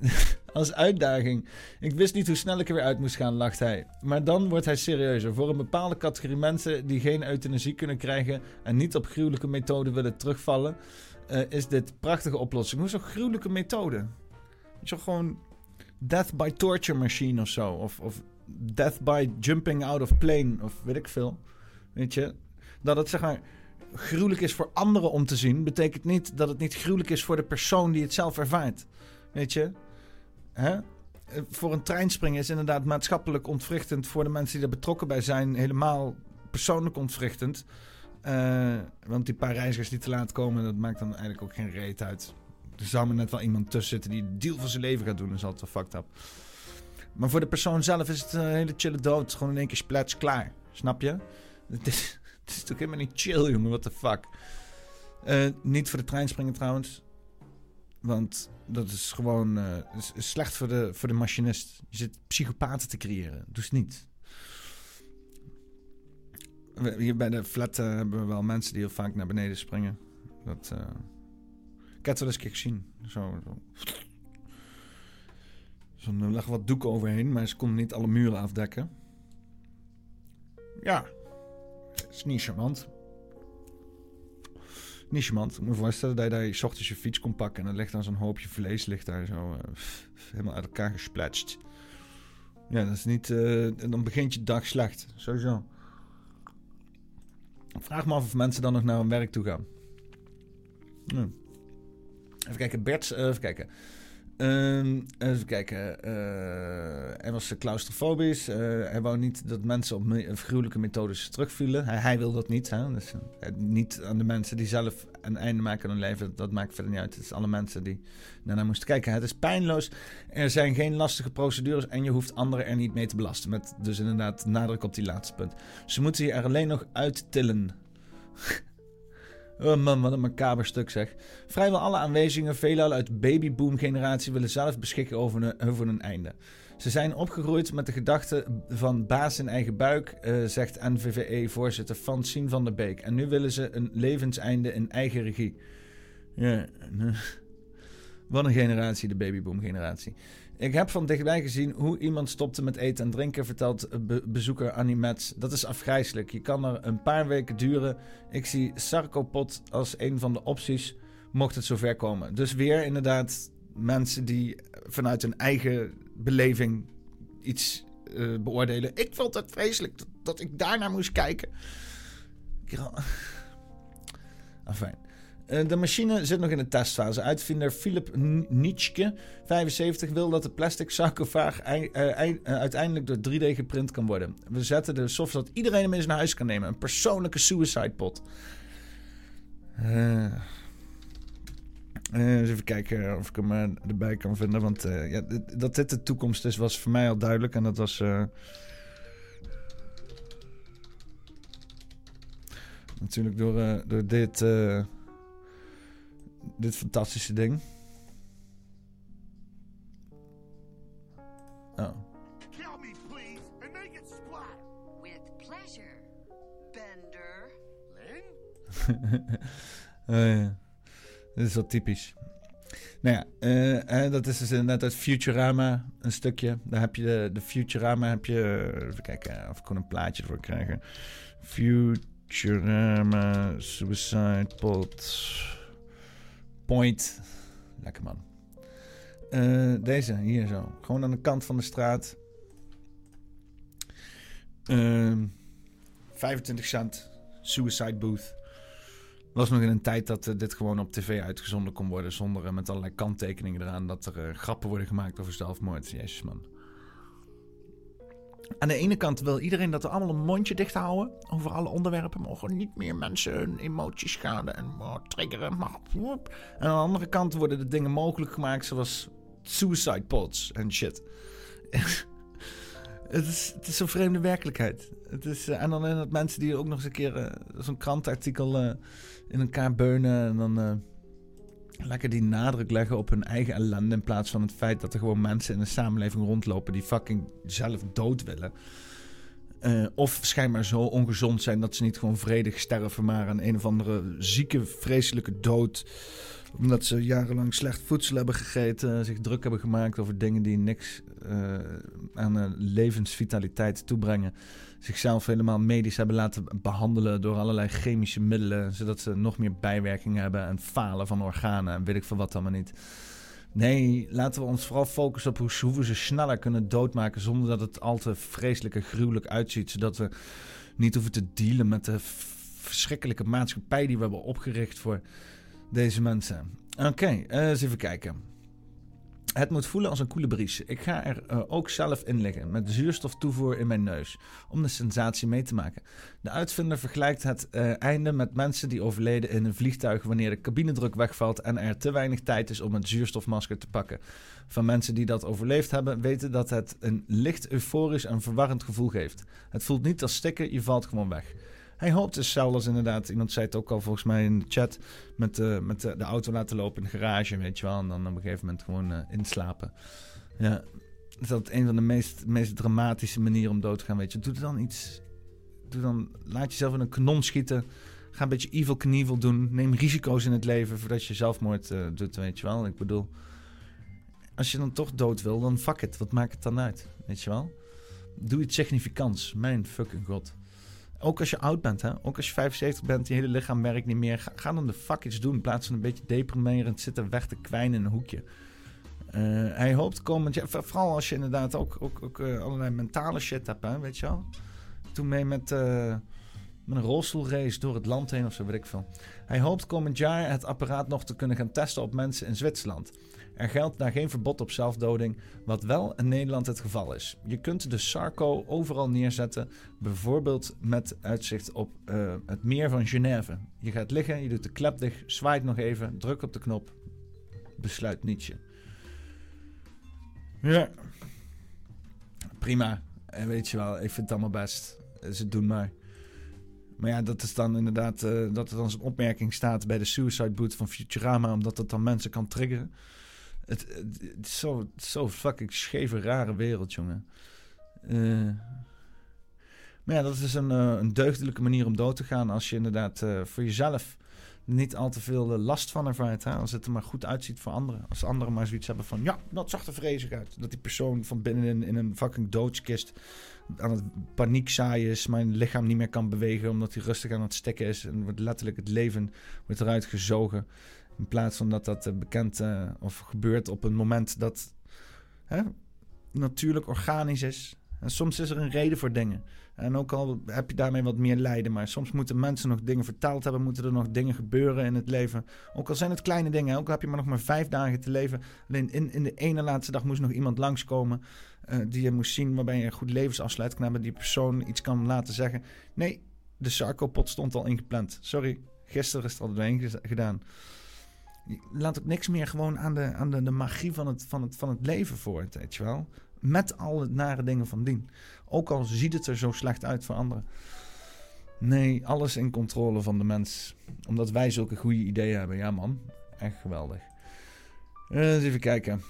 [laughs] Als uitdaging. Ik wist niet hoe snel ik er weer uit moest gaan, lacht hij. Maar dan wordt hij serieuzer. Voor een bepaalde categorie mensen die geen euthanasie kunnen krijgen en niet op gruwelijke methoden willen terugvallen, eh, is dit prachtige oplossing. Hoezo gruwelijke methode? Toch gewoon death by torture machine of zo? Of, of death by jumping out of plane of weet ik veel. Weet je? Dat het zeg maar gruwelijk is voor anderen om te zien, betekent niet dat het niet gruwelijk is voor de persoon die het zelf ervaart. Weet je? Hè? Eh, Voor een treinspringen is inderdaad maatschappelijk ontwrichtend. Voor de mensen die er betrokken bij zijn, helemaal persoonlijk ontwrichtend. Eh, want die paar reizigers die te laat komen, dat maakt dan eigenlijk ook geen reet uit. Er zou maar net wel iemand tussen zitten die de deal van zijn leven gaat doen. Dat is altijd wel fucked up. Maar voor de persoon zelf is het een hele chille dood. Gewoon in één keer splats klaar. Snap je? [laughs] Het is, het is toch helemaal niet chill, jongen. What the fuck? Eh, niet voor de treinspringen trouwens. Want dat is gewoon eh, slecht voor de, voor de machinist. Je zit psychopaten te creëren. Doe het niet. Hier bij de flat eh, hebben we wel mensen die heel vaak naar beneden springen. Dat, eh, ik heb het wel eens een keer gezien. Zo, zo. Er lag wat doek overheen, maar ze konden niet alle muren afdekken. Ja, is niet charmant. Niet charmant. Ik moet me voorstellen dat je daar je ochtends je fiets kon pakken... en dan ligt dan zo'n hoopje vlees ligt daar zo eh, helemaal uit elkaar gesplatst. Ja, dat is niet... eh, dan begint je dag slecht. Sowieso. Vraag me af of mensen dan nog naar hun werk toe gaan. Ja. Even kijken, Bert, eh, even kijken. Ehm, even kijken. eh, hij was claustrofobisch. Eh, hij wou niet dat mensen op me- gruwelijke methodes terugvielen. Hij, wil dat niet. Hè? Dus, eh, niet aan de mensen die zelf een einde maken aan hun leven. Dat maakt verder niet uit. Het is alle mensen die daarnaar moesten kijken. Het is pijnloos. Er zijn geen lastige procedures. En je hoeft anderen er niet mee te belasten. Met dus inderdaad nadruk op die laatste punt. Ze moeten je er alleen nog uittillen. [laughs] Oh wat een macaber stuk zeg. Vrijwel alle aanwezigen, veelal uit babyboom-generatie, willen zelf beschikken over hun, einde. Ze zijn opgegroeid met de gedachte van baas in eigen buik, eh, zegt NVVE-voorzitter Francine van der Beek. En nu willen ze een levenseinde in eigen regie. Ja, [laughs] wat een generatie, de babyboom-generatie. Ik heb van dichtbij gezien hoe iemand stopte met eten en drinken, vertelt be- bezoeker Annie Metz. Dat is afgrijselijk. Je kan er een paar weken duren. Ik zie sarcopod als een van de opties, mocht het zover komen. Dus weer inderdaad mensen die vanuit hun eigen beleving iets eh, beoordelen. Ik vond het vreselijk dat, dat ik daarnaar moest kijken. Enfin. [laughs] Eh, de machine zit nog in de testfase. Uitvinder Philip Nitschke, 75, wil dat de plastic sarcofaag eh, eh, uiteindelijk door 3D geprint kan worden. We zetten de software dat iedereen hem eens naar huis kan nemen. Een persoonlijke suicide pot. Even kijken of ik hem erbij kan vinden. Want ja, dat dit de toekomst is, was voor mij al duidelijk. En dat was... natuurlijk door, door dit... eh, dit fantastische ding. Oh. Kill me, please, and make it splat. With pleasure, Bender. [laughs] Oh, ja. Dit is wel typisch. Nou ja, eh, eh, dat is dus inderdaad uit Futurama een stukje. Daar heb je de, de Futurama, heb je... eh, Even kijken of ik gewoon een plaatje ervoor krijg. Futurama, Suicide Pod, Point. Lekker man. Eh, deze, hier zo. Gewoon aan de kant van de straat. Ehm 25 cent. Suicide Booth. was nog in een tijd dat eh, dit gewoon op tv uitgezonden kon worden. Zonder eh, met allerlei kanttekeningen eraan. Dat er grappen worden gemaakt over zelfmoord. Jezus man. Aan de ene kant wil iedereen dat we allemaal een mondje dicht houden. Over alle onderwerpen. Mogen niet meer mensen hun emoties schaden en oh, triggeren. En aan de andere kant worden de dingen mogelijk gemaakt. Zoals suicide pods en shit. [laughs] Het is, het is zo'n vreemde werkelijkheid. Het is, eh, en dan dat mensen die ook nog eens een keer eh, zo'n krantenartikel eh, in elkaar beunen. En dan lekker die nadruk leggen op hun eigen ellende. In plaats van het feit dat er gewoon mensen in de samenleving rondlopen die fucking zelf dood willen. Eh, of schijnbaar zo ongezond zijn dat ze niet gewoon vredig sterven, maar aan een of andere zieke, vreselijke dood. Omdat ze jarenlang slecht voedsel hebben gegeten, zich druk hebben gemaakt over dingen die niks eh, aan levensvitaliteit toebrengen. Zichzelf helemaal medisch hebben laten behandelen door allerlei chemische middelen, zodat ze nog meer bijwerkingen hebben en falen van organen en weet ik veel wat allemaal niet. Nee, laten we ons vooral focussen op hoe, we ze sneller kunnen doodmaken zonder dat het al te vreselijk en gruwelijk uitziet. Zodat we niet hoeven te dealen met de verschrikkelijke maatschappij die we hebben opgericht voor deze mensen. Oké, eh, eens even kijken. Het moet voelen als een koele bries. Ik ga er eh, ook zelf in liggen, met zuurstoftoevoer in mijn neus, om de sensatie mee te maken. De uitvinder vergelijkt het eh, einde met mensen die overleden in een vliegtuig wanneer de cabinedruk wegvalt en er te weinig tijd is om het zuurstofmasker te pakken. Van mensen die dat overleefd hebben, weten dat het een licht euforisch en verwarrend gevoel geeft. Het voelt niet als stikken, je valt gewoon weg. Hij hoopt dus zelfs inderdaad, iemand zei het ook al volgens mij in de chat, met, eh, met de, de auto laten lopen in de garage, weet je wel. En dan op een gegeven moment gewoon eh, inslapen. Ja, is dat een van de meest, meest dramatische manieren om dood te gaan, weet je. Doe dan iets, doe dan, laat jezelf in een kanon schieten. Ga een beetje evil knievel doen. Neem risico's in het leven voordat je zelfmoord eh, doet, weet je wel. Ik bedoel, als je dan toch dood wil, dan fuck it. Wat maakt het dan uit, weet je wel? Doe iets significants. Mijn fucking god. Ook als je oud bent, hè? ook als je 75 bent, je hele lichaam werkt niet meer. Ga, dan de fuck iets doen in plaats van een beetje deprimerend zitten weg te kwijnen in een hoekje. Eh, hij hoopt komend jaar, voor- vooral als je inderdaad ook, ook, ook eh, allerlei mentale shit hebt, hè, weet je wel. Toen mee met, eh, met een rolstoelrace door het land heen of zo, weet ik veel. Hij hoopt komend jaar het apparaat nog te kunnen gaan testen op mensen in Zwitserland. Er geldt daar geen verbod op zelfdoding, wat wel in Nederland het geval is. Je kunt de Sarco overal neerzetten, bijvoorbeeld met uitzicht op eh, het meer van Genève. Je gaat liggen, je doet de klep dicht, zwaait nog even, druk op de knop, besluit Nietzsche. Ja, prima. En weet je wel, ik vind het allemaal best. Ze doen maar. Maar ja, dat is dan inderdaad eh, dat er dan zo'n opmerking staat bij de Suicide Boot van Futurama, omdat dat dan mensen kan triggeren. Het, het, is zo, het is zo fucking scheve, rare wereld, jongen. Eh, maar ja, dat is een, eh, een deugdelijke manier om dood te gaan als je inderdaad eh, voor jezelf niet al te veel last van ervaart. Hè? Als het er maar goed uitziet voor anderen. Als anderen maar zoiets hebben van, ja, dat zag er vreselijk uit. Dat die persoon van binnenin in een fucking doodskist aan het paniek is, mijn lichaam niet meer kan bewegen omdat hij rustig aan het stikken is en wordt letterlijk het leven wordt eruit gezogen. In plaats van dat dat eh, bekend eh, of gebeurt op een moment dat hè, natuurlijk organisch is. En soms is er een reden voor dingen. En ook al heb je daarmee wat meer lijden, maar soms moeten mensen nog dingen vertaald hebben, moeten er nog dingen gebeuren in het leven. Ook al zijn het kleine dingen, ook al heb je maar nog maar vijf dagen te leven. Alleen in, in de ene laatste dag moest nog iemand langskomen eh, die je moest zien, waarbij je een goed levensafsluiting hebben, die persoon iets kan laten zeggen. Nee, de sarcopot stond al ingepland. Sorry, gisteren is het al doorheen gedaan. Laat ook niks meer gewoon aan de, aan de, de magie van het, van, het, van het leven voor, weet je wel. Met al het nare dingen van dien. Ook al ziet het er zo slecht uit voor anderen. Nee, alles in controle van de mens. Omdat wij zulke goede ideeën hebben. Ja man, echt geweldig. Eh, eens even kijken.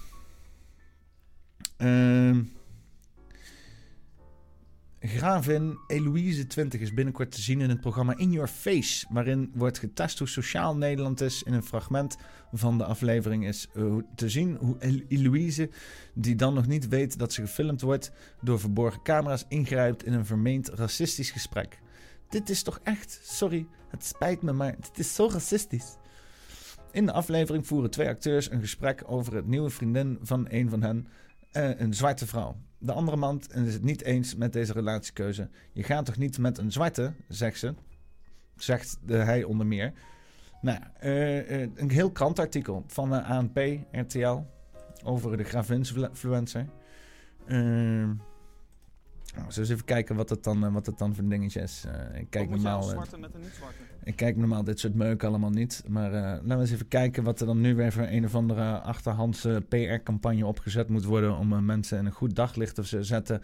Ehm Gravin Eloïse 20 is binnenkort te zien in het programma In Your Face, waarin wordt getest hoe sociaal Nederland is. In een fragment van de aflevering is eh, te zien hoe El- Eloïse, die dan nog niet weet dat ze gefilmd wordt, door verborgen camera's ingrijpt in een vermeend racistisch gesprek. Dit is toch echt, sorry, het spijt me, maar dit is zo racistisch. In de aflevering voeren twee acteurs een gesprek over het nieuwe vriendin van een van hen, eh, een zwarte vrouw. De andere man is het niet eens met deze relatiekeuze. Je gaat toch niet met een zwarte, zegt ze. Zegt de, hij onder meer. Nou, eh, een heel krantartikel van ANP, RTL, over de Gravinfluencer. Uh, nou, zullen we eens even kijken wat het dan, eh, wat het dan voor een dingetje is. Eh, ik kijk normaal... eh, zwarte met een niet-zwarte. ik kijk normaal dit soort meuk allemaal niet. Maar laten we eens even kijken wat er dan nu weer voor een of andere achterhandse PR-campagne opgezet moet worden. om mensen in een goed daglicht te zetten.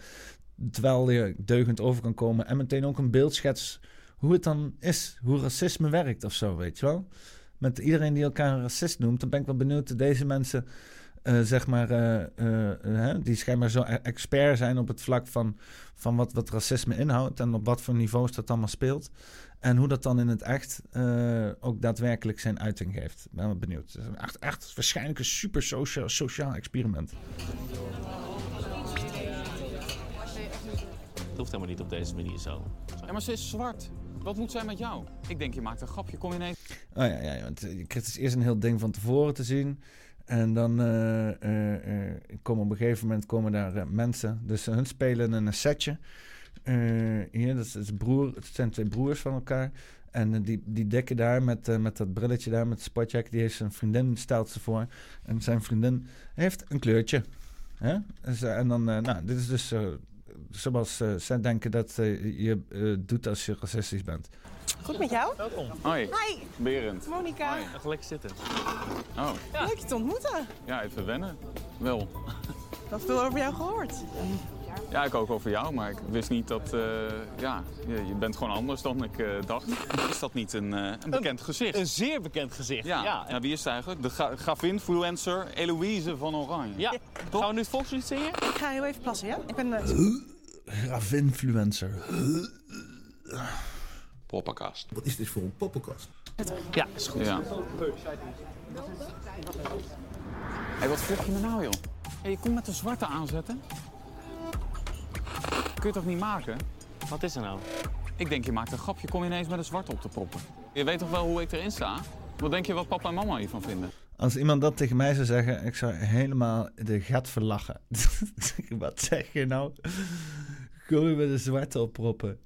Terwijl je deugend over kan komen. En meteen ook een beeldschets hoe het dan is. Hoe racisme werkt of zo, weet je wel. Met iedereen die elkaar een racist noemt, dan ben ik wel benieuwd deze mensen. Eh, zeg maar, eh, eh, hè, die schijnbaar zo e- expert zijn op het vlak van, van wat, wat racisme inhoudt en op wat voor niveaus dat allemaal speelt. En hoe dat dan in het echt eh, ook daadwerkelijk zijn uiting geeft. Ik ben wel benieuwd. Het echt, echt waarschijnlijk een super sociaal, sociaal experiment. Het hoeft helemaal niet op deze manier zo. Ja, maar ze is zwart. Wat moet zij met jou? Ik denk, je maakt een grapje. Kom je ineens... Oh ja, ja, want je krijgt dus eerst een heel ding van tevoren te zien. En dan eh, eh, eh, komen op een gegeven moment komen daar mensen. Dus hun spelen een setje. Hier, dat is, broer, het zijn twee broers van elkaar. En die, die dekken daar met, met dat brilletje daar, met spotjack. Die heeft zijn vriendin, stelt ze voor. En zijn vriendin heeft een kleurtje. Hè? Dus, en dan, nou, dit is dus zoals zij denken dat je doet als je racistisch bent. Goed met jou? Welkom. Hoi. Hi. Berend. Monika. Even lekker zitten. Oh, Leuk je te ontmoeten. ja, even wennen. Wel. Wat veel over jou gehoord. Ja, ik ook over jou, maar ik wist niet dat... eh, ja, je, je bent gewoon anders dan ik eh, dacht. [laughs] Is dat niet een, eh, een bekend gezicht? Een zeer bekend gezicht. Ja. ja. Ja, wie is het eigenlijk? De gra- grafinfluencer Eloïse van Oranje. Ja. Gaan we nu het volkslied zingen? Ik ga heel even plassen, ja? Ik ben... Gravinfluencer. Poppenkast. Wat is dit voor een poppenkast? Ja, is goed. Ja. Hé, wat vlug je me nou, joh? Hé, je komt met de zwarte aanzetten. Kun je toch niet maken? Wat is er nou? Ik denk, je maakt een grapje. Kom je ineens met een zwart op te proppen. Je weet toch wel hoe ik erin sta? Wat denk je wat papa en mama hiervan vinden? Als iemand dat tegen mij zou zeggen, ik zou helemaal de gat verlachen. [laughs] Wat zeg je nou? Kom je met een zwarte opproppen.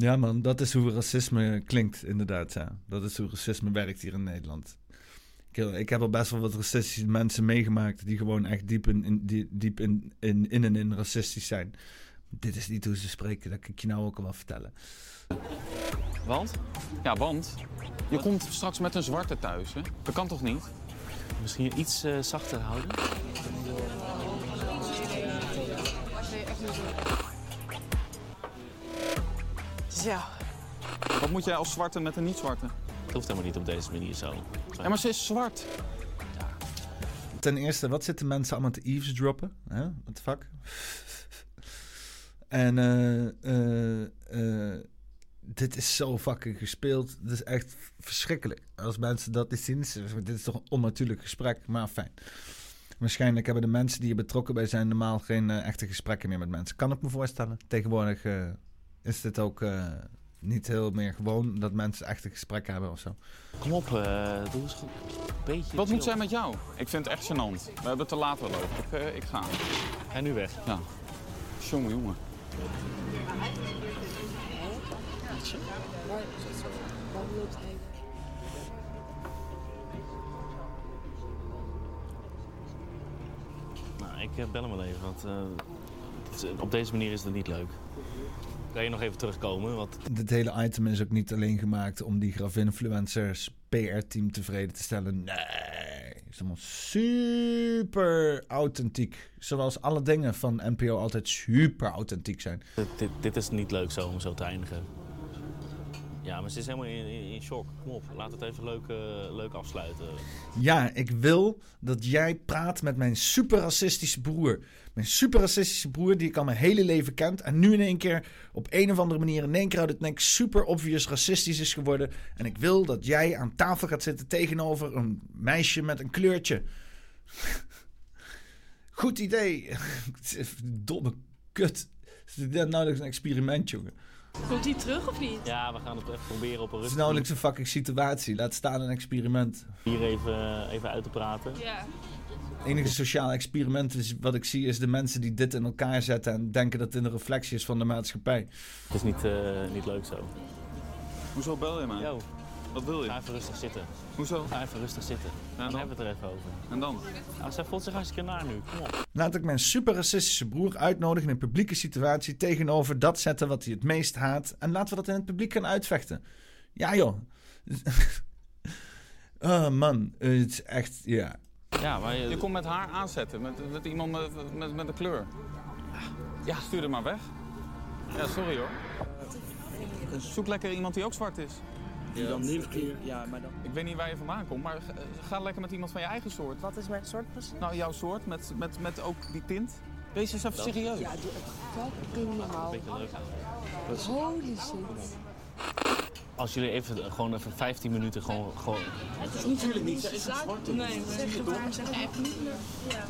Ja man, dat is hoe racisme klinkt inderdaad. Ja. Dat is hoe racisme werkt hier in Nederland. Ik, ik heb al best wel wat racistische mensen meegemaakt... die gewoon echt diep in, in, die- diep in, in, in en in racistisch zijn. Dit is niet hoe ze spreken, dat kan ik je nou ook al wel vertellen. Want? Ja, want je komt straks met een zwarte thuis, hè? Dat kan toch niet? Misschien iets eh, zachter houden? Zo. Wat moet jij als zwarte met een niet-zwarte? Het hoeft helemaal niet op deze manier zo. Ja, maar ze is zwart. Ten eerste, wat zitten mensen allemaal te eavesdroppen? Hè? What the fuck? en eh, eh, eh, dit is zo fucking gespeeld. Dit is echt verschrikkelijk. Als mensen dat niet zien, is- dit is toch een onnatuurlijk gesprek, maar fijn. Waarschijnlijk hebben de mensen die hier betrokken bij zijn normaal geen echte gesprekken meer met mensen. Kan ik me voorstellen. Tegenwoordig eh, is dit ook eh, niet heel meer gewoon dat mensen echte gesprekken hebben of zo. Kom op, eh, doe eens goed. Een beetje Wat moet zij met jou? Ik vind het echt gênant. We hebben het te laat wel over. Ik, eh, ik ga. Ga nu weg. Ja. Jongen, jongen. Nou, ik bel hem wel even, want eh, het is- op deze manier is het niet leuk. Kan je nog even terugkomen? Want Dit hele item is ook niet alleen gemaakt om die Gravinfluencers PR-team tevreden te stellen. Nee, het is allemaal super authentiek. Zoals alle dingen van NPO altijd super authentiek zijn. dit, dit, dit is niet leuk zo om zo te eindigen. Ja, maar ze is helemaal in, shock. Kom op, laat het even leuk, eh, leuk afsluiten. Ja, ik wil dat jij praat met mijn super racistische broer. Mijn super racistische broer die ik al mijn hele leven kent. En nu in één keer op een of andere manier in één keer uit het nek super obvious racistisch is geworden. En ik wil dat jij aan tafel gaat zitten tegenover een meisje met een kleurtje. [laughs] Goed idee. [laughs] Domme kut. Is dit nauwelijks een experiment, jongen? Komt hij terug of niet? Ja, we gaan het even proberen op een Het is rustige nauwelijks een fucking situatie. Laat staan een experiment. hier even, even uit te praten. Ja. Het enige sociale experiment is, wat ik zie is de mensen die dit in elkaar zetten en denken dat het een reflectie is van de maatschappij. Het is niet, eh, niet leuk zo. Hoezo bel je mij? Yo. Wat wil je? Ga even rustig zitten. Hoezo? Ga even rustig zitten. dan, hebben we het er even over. En dan? Nou, zij voelt zich hartstikke naar nu. Kom op. Laat ik mijn super racistische broer uitnodigen in een publieke situatie tegenover dat zetten wat hij het meest haat. En laten we dat in het publiek gaan uitvechten. Ja joh. [laughs] oh man, het is echt, ja. Ja, maar je... komt met haar aanzetten. Met, met iemand met, met, met een kleur. Ja, stuur er maar weg. Ja, sorry hoor. Zoek lekker iemand die ook zwart is. Die dan niet keer. Ja, maar dan. Ik weet niet waar je vandaan komt, maar ga, lekker met iemand van je eigen soort. Wat is mijn soort precies? Nou, jouw soort, met, met, met ook die tint. Wees eens even Dat- serieus. Ja, doe fucking normaal. Beetje leuk. Holy shit. Als jullie even, gewoon even 15 minuten gewoon... gewoon Het is natuurlijk niet. Ze is een zwarte. Nee, we zeggen waarom zeg echt niet. Ja.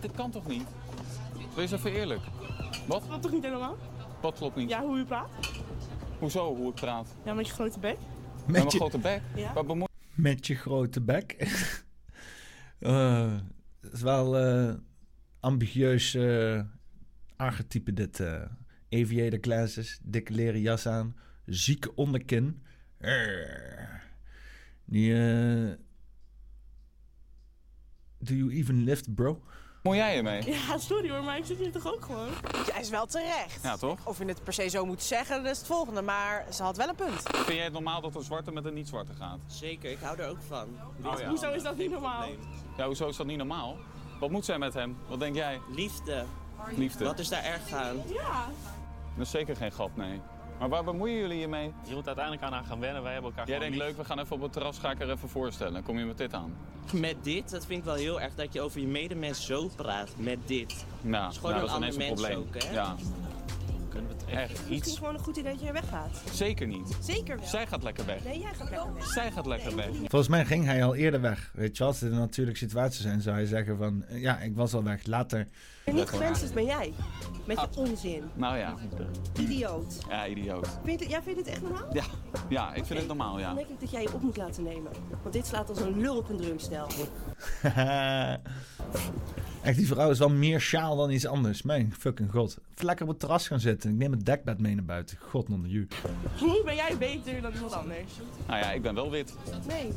Dit, kan toch niet? Wees even eerlijk. Wat? Dat toch niet helemaal? Wat klopt niet? Ja, hoe u praat? Hoezo, hoe ik praat? Ja, met je grote bek. Met je- grote bek? Ja. Wat bemoei- Met je grote bek. [laughs] Eh, Het is wel eh ambitieus eh, archetype dit. eh aviator glasses, dikke leren jas aan, zieke onderkin. Die, Do you even lift, bro? Mooi jij ermee? Ja, sorry hoor, maar ik zit hier toch ook gewoon? Jij is wel terecht. Ja, toch? Of je het per se zo moet zeggen, dat is het volgende. Maar ze had wel een punt. Vind jij het normaal dat een zwarte met een niet-zwarte gaat? Zeker, ik hou er ook van. Oh, ja. Hoezo is dat niet normaal? Ja, hoezo is dat niet normaal? Wat moet zij met hem? Wat denk jij? Liefde. Liefde. Wat is daar erg aan? Ja. Dat is zeker geen grap, nee. Maar waar bemoeien jullie je mee? Je moet uiteindelijk aan haar gaan wennen. Wij hebben elkaar Jij gewoon denkt lief. leuk, we gaan even op het terras, ga ik er even voorstellen. Kom je met dit aan? Met dit, dat vind ik wel heel erg dat je over je medemens zo praat. Met dit. Nou, is gewoon nou, een dat is ander ineens een mens probleem. ook, hè? Ja. Kunnen we het echt Misschien iets... gewoon een goed idee dat jij weggaat. Zeker niet. Zeker wel. Zij gaat lekker weg. Nee, jij gaat lekker weg. Zij gaat lekker weg. Volgens mij ging hij al eerder weg. Weet je als het een natuurlijke situatie zijn, zou hij zeggen van... eh, Ja, ik was al weg, later. En niet gewenst ben jij. Met je onzin. Nou ja. Idioot. Ja, idioot. Vind je, jij vindt het echt normaal? Ja, ja ik vind het normaal, ja. Dan denk ik dat jij je op moet laten nemen. Want dit slaat als een lul op een drumstel. [laughs] [laughs] Echt, die vrouw is wel meer sjaal dan iets anders. Mijn fucking god. Even lekker op het terras gaan zitten. Ik neem het dekbed mee naar buiten. God onder ju. Hoe ben jij beter dan iemand anders? Nou ja, ik ben wel wit. Nee.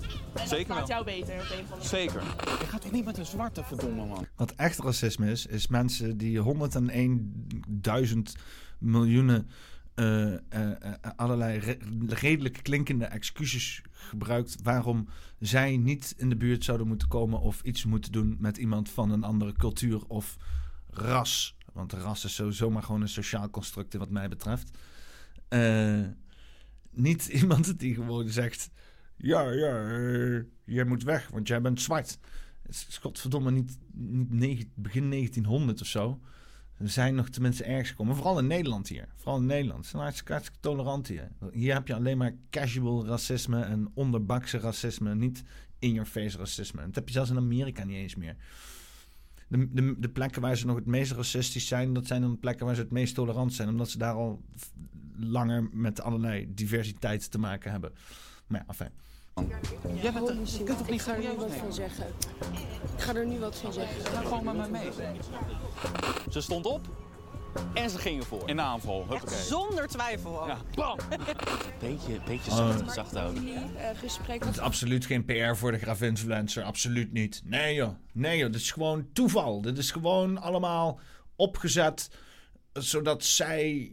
Zeker Dat maakt wel. jou beter op een of andere Zeker. Je gaat toch niet met een zwarte verdomme man? Wat echt racisme is, is mensen die 101.000 miljoenen eh, eh, eh, allerlei re- redelijk klinkende excuses gebruikt waarom zij niet in de buurt zouden moeten komen of iets moeten doen met iemand van een andere cultuur of ras. Want ras is sowieso maar gewoon een sociaal construct wat mij betreft. Eh, niet [laughs] iemand die gewoon zegt: Ja, ja, eh, jij moet weg, want jij bent zwart. Het is godverdomme niet, begin 1900 of zo. We zijn nog tenminste ergens gekomen. Vooral in Nederland hier. Vooral in Nederland. Ze zijn hartstikke, tolerant hier. Hier heb je alleen maar casual racisme en onderbakse racisme. Niet in-your-face racisme. Dat heb je zelfs in Amerika niet eens meer. De, de, de plekken waar ze nog het meest racistisch zijn, dat zijn dan de plekken waar ze het meest tolerant zijn. Omdat ze daar al langer met allerlei diversiteit te maken hebben. Maar ja, enfin. Jij bent er, je kunt toch ik niet ga er nu wat van zeggen. Ik ga er nu wat van zeggen. Ga gewoon met me mee. Ze stond op en ze ging ervoor. In de aanval. Huppakee. Zonder twijfel ook. Ja. Bam! Beetje, beetje Oh. zacht, zacht houden. Eh, gesprek. Het is absoluut geen PR voor de grafinfluencer. Absoluut niet. Nee joh. Nee joh. Dit is gewoon toeval. Dit is gewoon allemaal opgezet. Zodat zij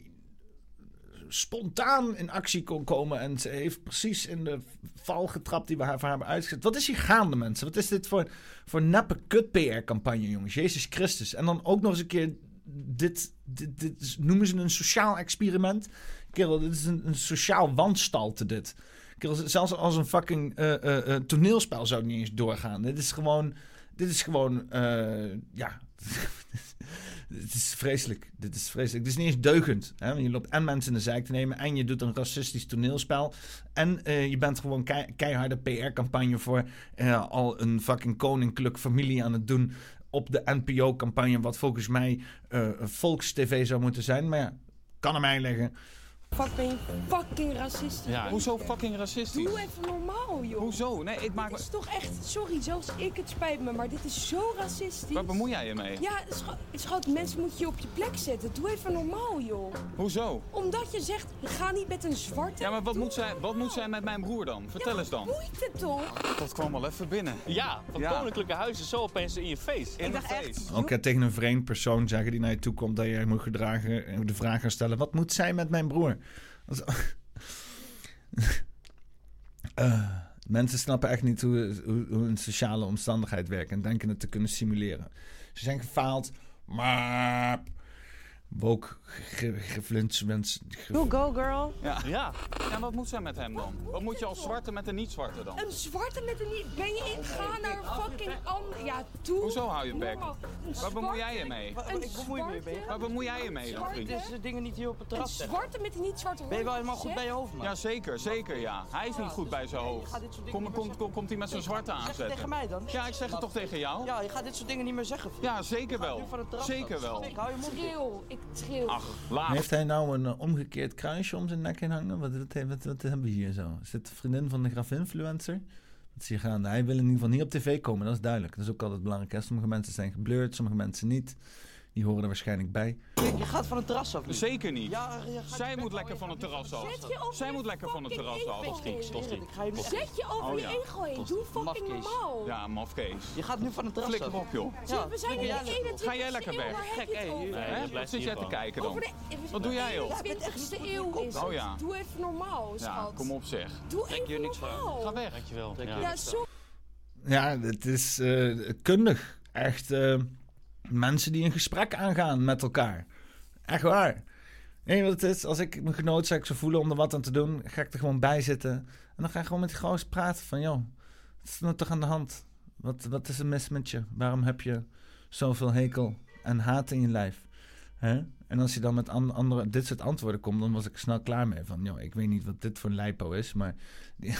spontaan in actie kon komen. En ze heeft precies in de val getrapt die we haar voor haar hebben uitgezet. Wat is hier gaande mensen? Wat is dit voor, voor neppe kut PR campagne jongens? Jezus Christus. En dan ook nog eens een keer dit, dit, dit noemen ze een sociaal experiment. Kerel, dit is een, sociaal wanstalte dit. Kerel, zelfs als een fucking eh, eh, eh, toneelspel zou het niet eens doorgaan. Dit is gewoon, dit is gewoon, ja... [laughs] Het is vreselijk. Dit is vreselijk. Het is niet eens deugend. Hè? Je loopt en mensen in de zijk te nemen. En je doet een racistisch toneelspel. En eh, je bent gewoon kei- keiharde PR-campagne voor eh, al een fucking koninklijk familie aan het doen. Op de NPO-campagne. Wat volgens mij eh volkstv zou moeten zijn. Maar ja, kan aan mij liggen. Fuck, ben je fucking racistisch? Ja. Hoezo fucking racistisch? Doe even normaal, joh. Hoezo? Nee, ik maak Dit me... is toch echt, sorry, zelfs ik, het spijt me, maar dit is zo racistisch. Waar bemoei jij je mee? Ja, schat, schat, mensen moeten je op je plek zetten. Doe even normaal, joh. Hoezo? Omdat je zegt, ga niet met een zwarte. Ja, maar wat moet, zij, wat moet zij met mijn broer dan? Vertel eens dan. Boeit het toch? Dat kwam wel even binnen. Ja, van Ja. koninklijke huizen zo opeens in je face. In de face. Ook eh, tegen een vreemd persoon zeggen die naar je toe komt dat jij moet gedragen. En de vraag gaan stellen: wat moet zij met mijn broer? [laughs] Eh, mensen snappen echt niet hoe, hoe, hoe een sociale omstandigheid werkt en denken het te kunnen simuleren. Ze zijn gefaald, maar. Woke, geflinchments. Go, go, girl. Ja. ja. Ja, wat moet zij met hem dan? Wat moet je als zwarte met een niet-zwarte dan? Een zwarte met een niet. Ben je in? Ga naar een fucking ander. Ja, doe. Hoezo hou je bek? Een Waar bemoei jij je mee? Een Ik bemoei me zwarte- mee. Waar bemoei jij je mee dan, vriend? Dit is dingen niet hier op het Een terras zeggen. zwarte met een niet zwarte Ben je wel helemaal goed bij je hoofd, man? Ja, zeker, zeker, ja. Hij is niet goed bij zijn hoofd. gaat dit soort dingen Kom, niet kom, kom, komt hij met zijn zwarte aanzetten? tegen mij dan. Ja, ik zeg het toch tegen jou? Ja, je gaat dit soort dingen niet meer zeggen. vriend. Ja, zeker wel. Zeker wel. Ik hou je mond ik tril. Ach, laat. Heeft hij nou een eh, omgekeerd kruisje om zijn nek heen hangen? Wat, wat, wat, wat hebben we hier zo? Is dit de vriendin van de grafinfluencer? Wat is hier gaande? Hij wil in ieder geval niet op tv komen, dat is duidelijk. Dat is ook altijd belangrijk. Hè? Sommige mensen zijn geblurred, sommige mensen niet. Die horen er waarschijnlijk bij. Je gaat van het terras af. Zeker niet. Ja, je gaat Zij moet lekker van het terras af. Zet je over Zij moet lekker van het terras af. Zet je over Oh, je ego heen. Doe fucking normaal. Ja, mafkees. Je gaat nu van het terras Flikker af. op, joh. Ja, we zijn in de flikker jij 21 Ga jij lekker weg? Gek, hé, Wat zit jij te kijken dan? Wat doe jij, joh? De 20ste eeuw is Oh, ja. Doe even normaal, schat. kom op zeg. Doe even niks van. normaal. Ga weg. Dankjewel. Ja, zo. Ja, het is eh, kundig. Echt eh, mensen die een gesprek aangaan met elkaar. Echt waar. Nee, wat het is, als ik me genoodzaakt zou voelen om er wat aan te doen, ga ik er gewoon bij zitten. En dan ga ik gewoon met die gozer praten van, joh, wat is er nou toch aan de hand? Wat, wat is er mis met je? Waarom heb je zoveel hekel en haat in je lijf? En als je dan met an- andere, dit soort antwoorden komt, dan was ik snel klaar mee. Van, joh, ik weet niet wat dit voor een lijpo is, maar die,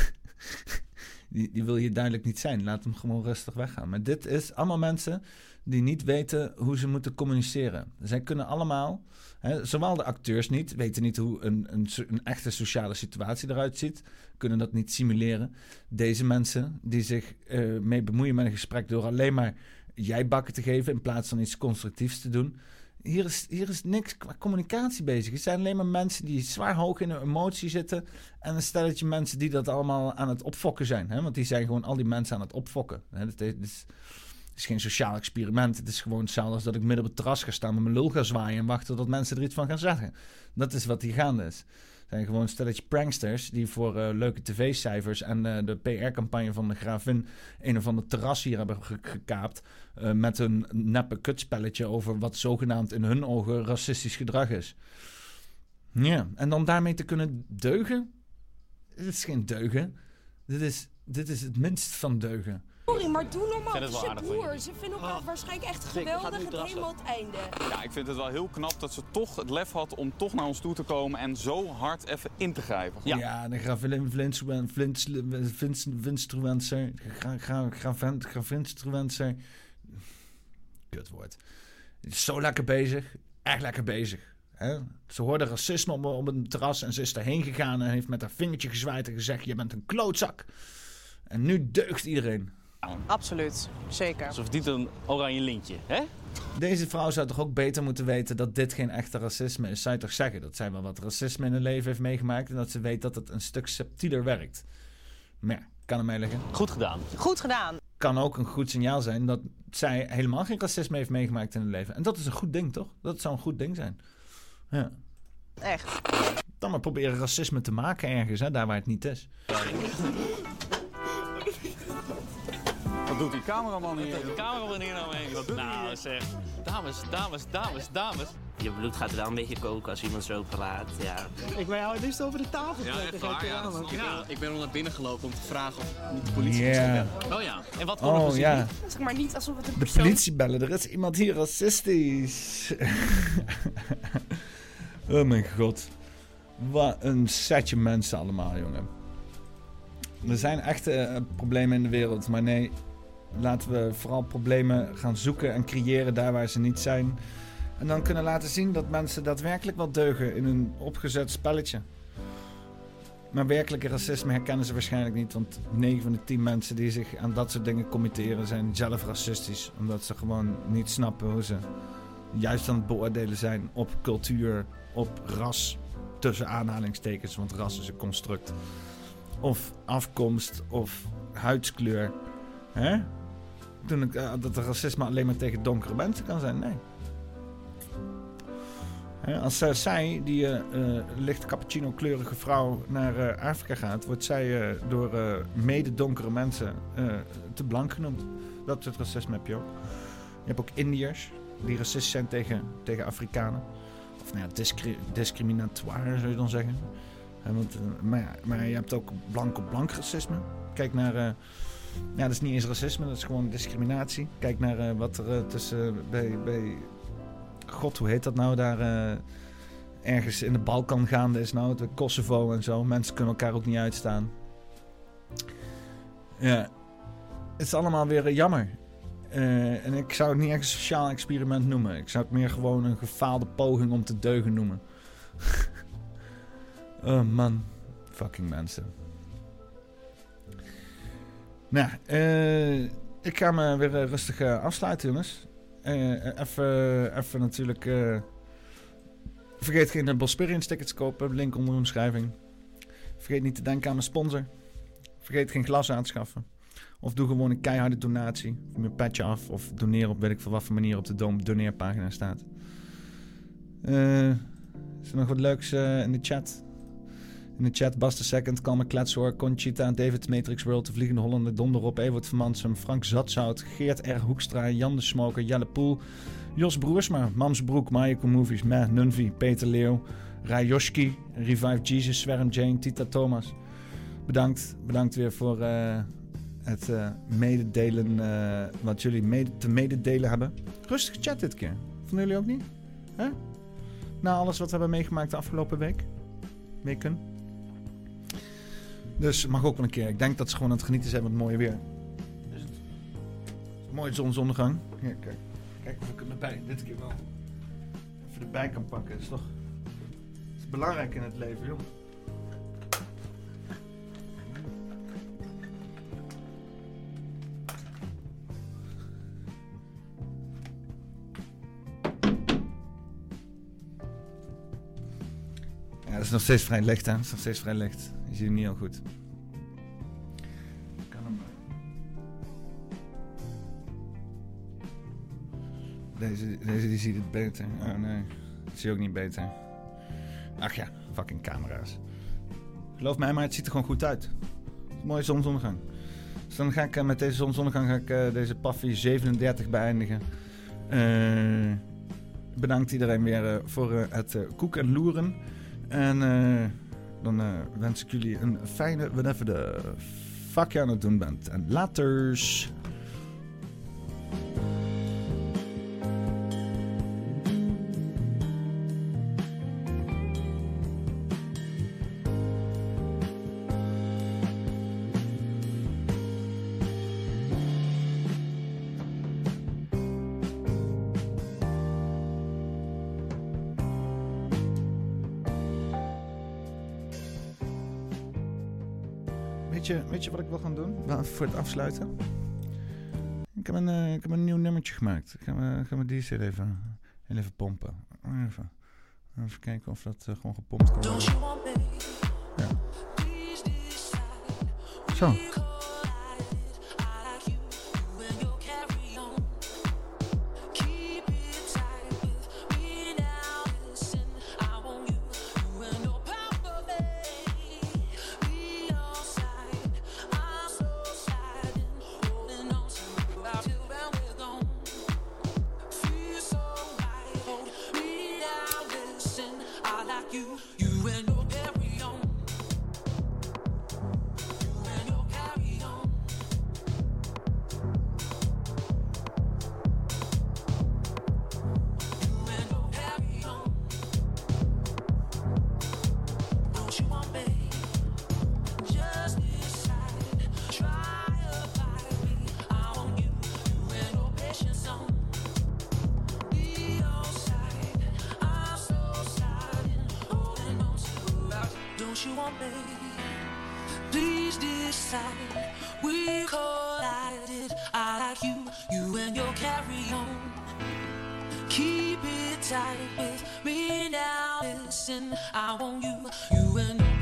[laughs] die, die wil je duidelijk niet zijn. Laat hem gewoon rustig weggaan. Maar dit is allemaal mensen die niet weten hoe ze moeten communiceren. Zij kunnen allemaal, hè, zowel de acteurs niet, weten niet hoe een, een, een echte sociale situatie eruit ziet, kunnen dat niet simuleren. Deze mensen die zich eh, mee bemoeien met een gesprek door alleen maar jij bakken te geven in plaats van iets constructiefs te doen. Hier is, hier is niks qua communicatie bezig. Het zijn alleen maar mensen die zwaar hoog in hun emotie zitten. En een stelletje mensen die dat allemaal aan het opfokken zijn. Hè? Want die zijn gewoon al die mensen aan het opfokken. Hè? Het is- het is geen sociaal experiment. Het is gewoon hetzelfde dat ik midden op het terras ga staan met mijn lul ga zwaaien en wachten tot mensen er iets van gaan zeggen. Dat is wat hier gaande is. Het zijn gewoon stelletje pranksters die voor eh, leuke tv-cijfers en eh, de PR-campagne van de Gravin een of ander terras hier hebben ge- gekaapt. eh, met een neppe kutspelletje over wat zogenaamd in hun ogen racistisch gedrag is. Ja, en dan daarmee te kunnen deugen? Dit is geen deugen. Dit is, dit is het minst van deugen. Sorry, maar doe normaal. Het is je broer. Ze vinden elkaar waarschijnlijk echt geweldig. Het helemaal het einde. Ja, ik vind het wel heel knap dat ze toch het lef had om toch naar ons toe te komen en zo hard even in te grijpen. Ja, de Gravin Vinstruenser. Gravinstruenser. Kutwoord. Zo lekker bezig. Echt lekker bezig. Hè? Ze hoorde racisme op, op een terras en ze is erheen gegaan en heeft met haar vingertje gezwaaid en gezegd: Je bent een klootzak. En nu deugt iedereen. Absoluut, zeker. Ze verdient een oranje lintje, hè? Deze vrouw zou toch ook beter moeten weten dat dit geen echte racisme is. Zou je toch zeggen dat zij wel wat racisme in haar leven heeft meegemaakt en dat ze weet dat het een stuk subtieler werkt. Maar ja, kan mij liggen. Goed gedaan. Goed gedaan. Kan ook een goed signaal zijn dat zij helemaal geen racisme heeft meegemaakt in haar leven. En dat is een goed ding, toch? Dat zou een goed ding zijn. Ja. Echt. Dan maar proberen racisme te maken ergens, hè, daar waar het niet is. Wat doet die cameraman hier? De cameraman hier nou. Wat doet nou, zeg. Dames, dames, dames, dames. Je bloed gaat wel een beetje koken als iemand zo praat, ja. Ik ben jou het liefst over de tafel Ja, echt waar, ja, aan, man. ik ben al naar binnen gelopen om te vragen of de politie Ja. bellen. Oh ja, en wat we Oh, ja. Zeg maar niet alsof het een De politie bellen, er is iemand hier racistisch. [laughs] oh mijn god. Wat een setje mensen allemaal, jongen. Er zijn echte eh, problemen in de wereld, maar nee, laten we vooral problemen gaan zoeken en creëren daar waar ze niet zijn. En dan kunnen laten zien dat mensen daadwerkelijk wel deugen in een opgezet spelletje. Maar werkelijke racisme herkennen ze waarschijnlijk niet. Want 9 van de 10 mensen die zich aan dat soort dingen committeren zijn zelf racistisch. Omdat ze gewoon niet snappen hoe ze juist aan het beoordelen zijn op cultuur, op ras. Tussen aanhalingstekens, want ras is een construct. Of afkomst of huidskleur. Hè? Toen ik, eh, dat racisme alleen maar tegen donkere mensen kan zijn. Nee. Hè, Als zij, die eh, licht cappuccino-kleurige vrouw, naar Afrika gaat, wordt zij door mede-donkere mensen te blank genoemd. Dat soort racisme heb je ook. Je hebt ook Indiërs die racist zijn tegen, tegen Afrikanen. Of nou ja, discri- discriminatoire zou je dan zeggen. Want, maar, maar je hebt ook blank-op-blank racisme. Kijk naar. Eh, ja, dat is niet eens racisme, dat is gewoon discriminatie. Kijk naar eh, wat er eh, tussen bij, bij God, hoe heet dat nou daar? eh, ergens in de Balkan gaande is nou, de Kosovo en zo. Mensen kunnen elkaar ook niet uitstaan. Ja, het is allemaal weer eh, jammer. Eh, en ik zou het niet echt een sociaal experiment noemen. Ik zou het meer gewoon een gefaalde poging om te deugen noemen. [laughs] oh man, fucking mensen. Nou, eh, ik ga me weer eh, rustig eh, afsluiten, jongens. Even even natuurlijk. vergeet geen Bosperians tickets te kopen. Link onder de omschrijving. Vergeet niet te denken aan mijn sponsor. Vergeet geen glas aanschaffen. Of doe gewoon een keiharde donatie. Of mijn petje af. Of doneer op weet ik veel wat voor manier op de doneerpagina staat. Is er nog wat leuks in de chat? In de chat Bas de Second, Kalme Kletshoor, Conchita, David Matrix World, De Vliegende Hollander, Donderop, Evert Mansum, Frank Zatzout, Geert R. Hoekstra, Jan de Smoker, Jelle Poel, Jos Broersma, Mams Broek, Movies, Meh, Nunvi, Peter Leeuw, Rajoski, Revive Jesus, Swerm Jane, Tita Thomas. Bedankt, bedankt weer voor eh, het eh, mededelen, eh, wat jullie mede te mededelen hebben. Rustig chat dit keer. Vonden jullie ook niet? Na alles wat we hebben meegemaakt de afgelopen week. Weken. Dus mag ook wel een keer. Ik denk dat ze gewoon aan het genieten zijn met het mooie weer. Is het? Mooie zonsondergang. Hier, kijk. Kijk of ik hem erbij dit keer wel even erbij kan pakken. Dat is toch dat is belangrijk in het leven, joh. Ja, het is nog steeds vrij licht, hè? Het is nog steeds vrij licht. Hem niet heel goed. Ik kan hem... Deze, deze die ziet het beter. Oh nee, dat zie je ook niet beter. Ach ja, fucking camera's. Geloof mij, maar het ziet er gewoon goed uit. Mooie zonsondergang. Dus dan ga ik eh, met deze zonsondergang ga ik, eh, deze Paffy 37 beëindigen. Eh, bedankt iedereen weer voor het koek en loeren. En dan eh, wens ik jullie een fijne, whatever de fuck je aan het doen bent. En laters. Weet je, wat ik wil gaan doen? Wel, voor het afsluiten. Ik heb een, eh, ik heb een nieuw nummertje gemaakt. Gaan we die eens heel even, even pompen. Even, even kijken of dat eh, gewoon gepompt kan worden. Ja. Zo. Don't you want me? Please decide. We collided. I like you. You and your carry on. Keep it tight with me now. Listen, I want you. You and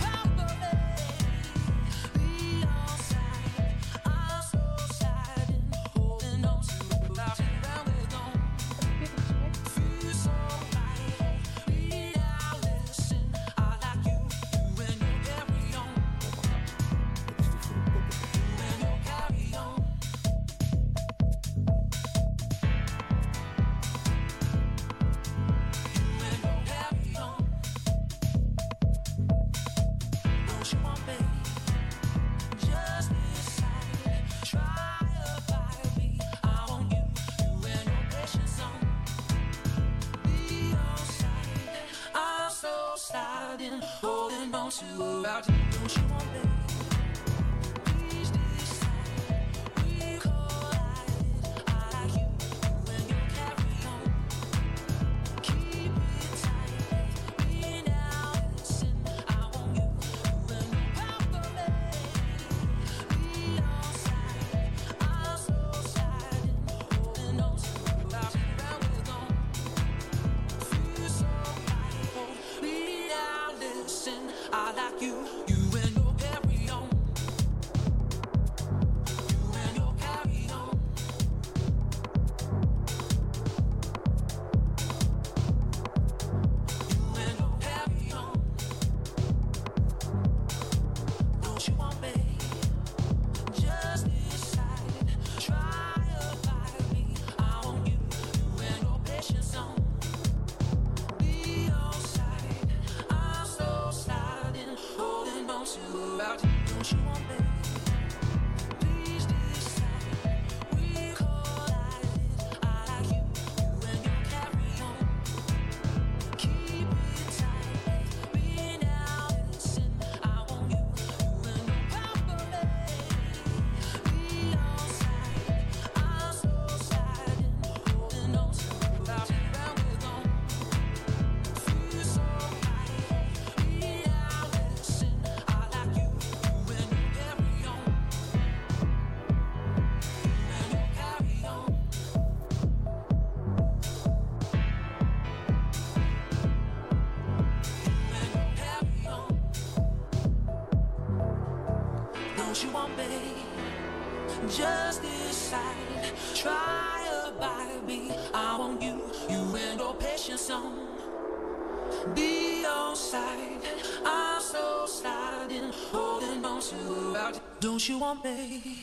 you want me?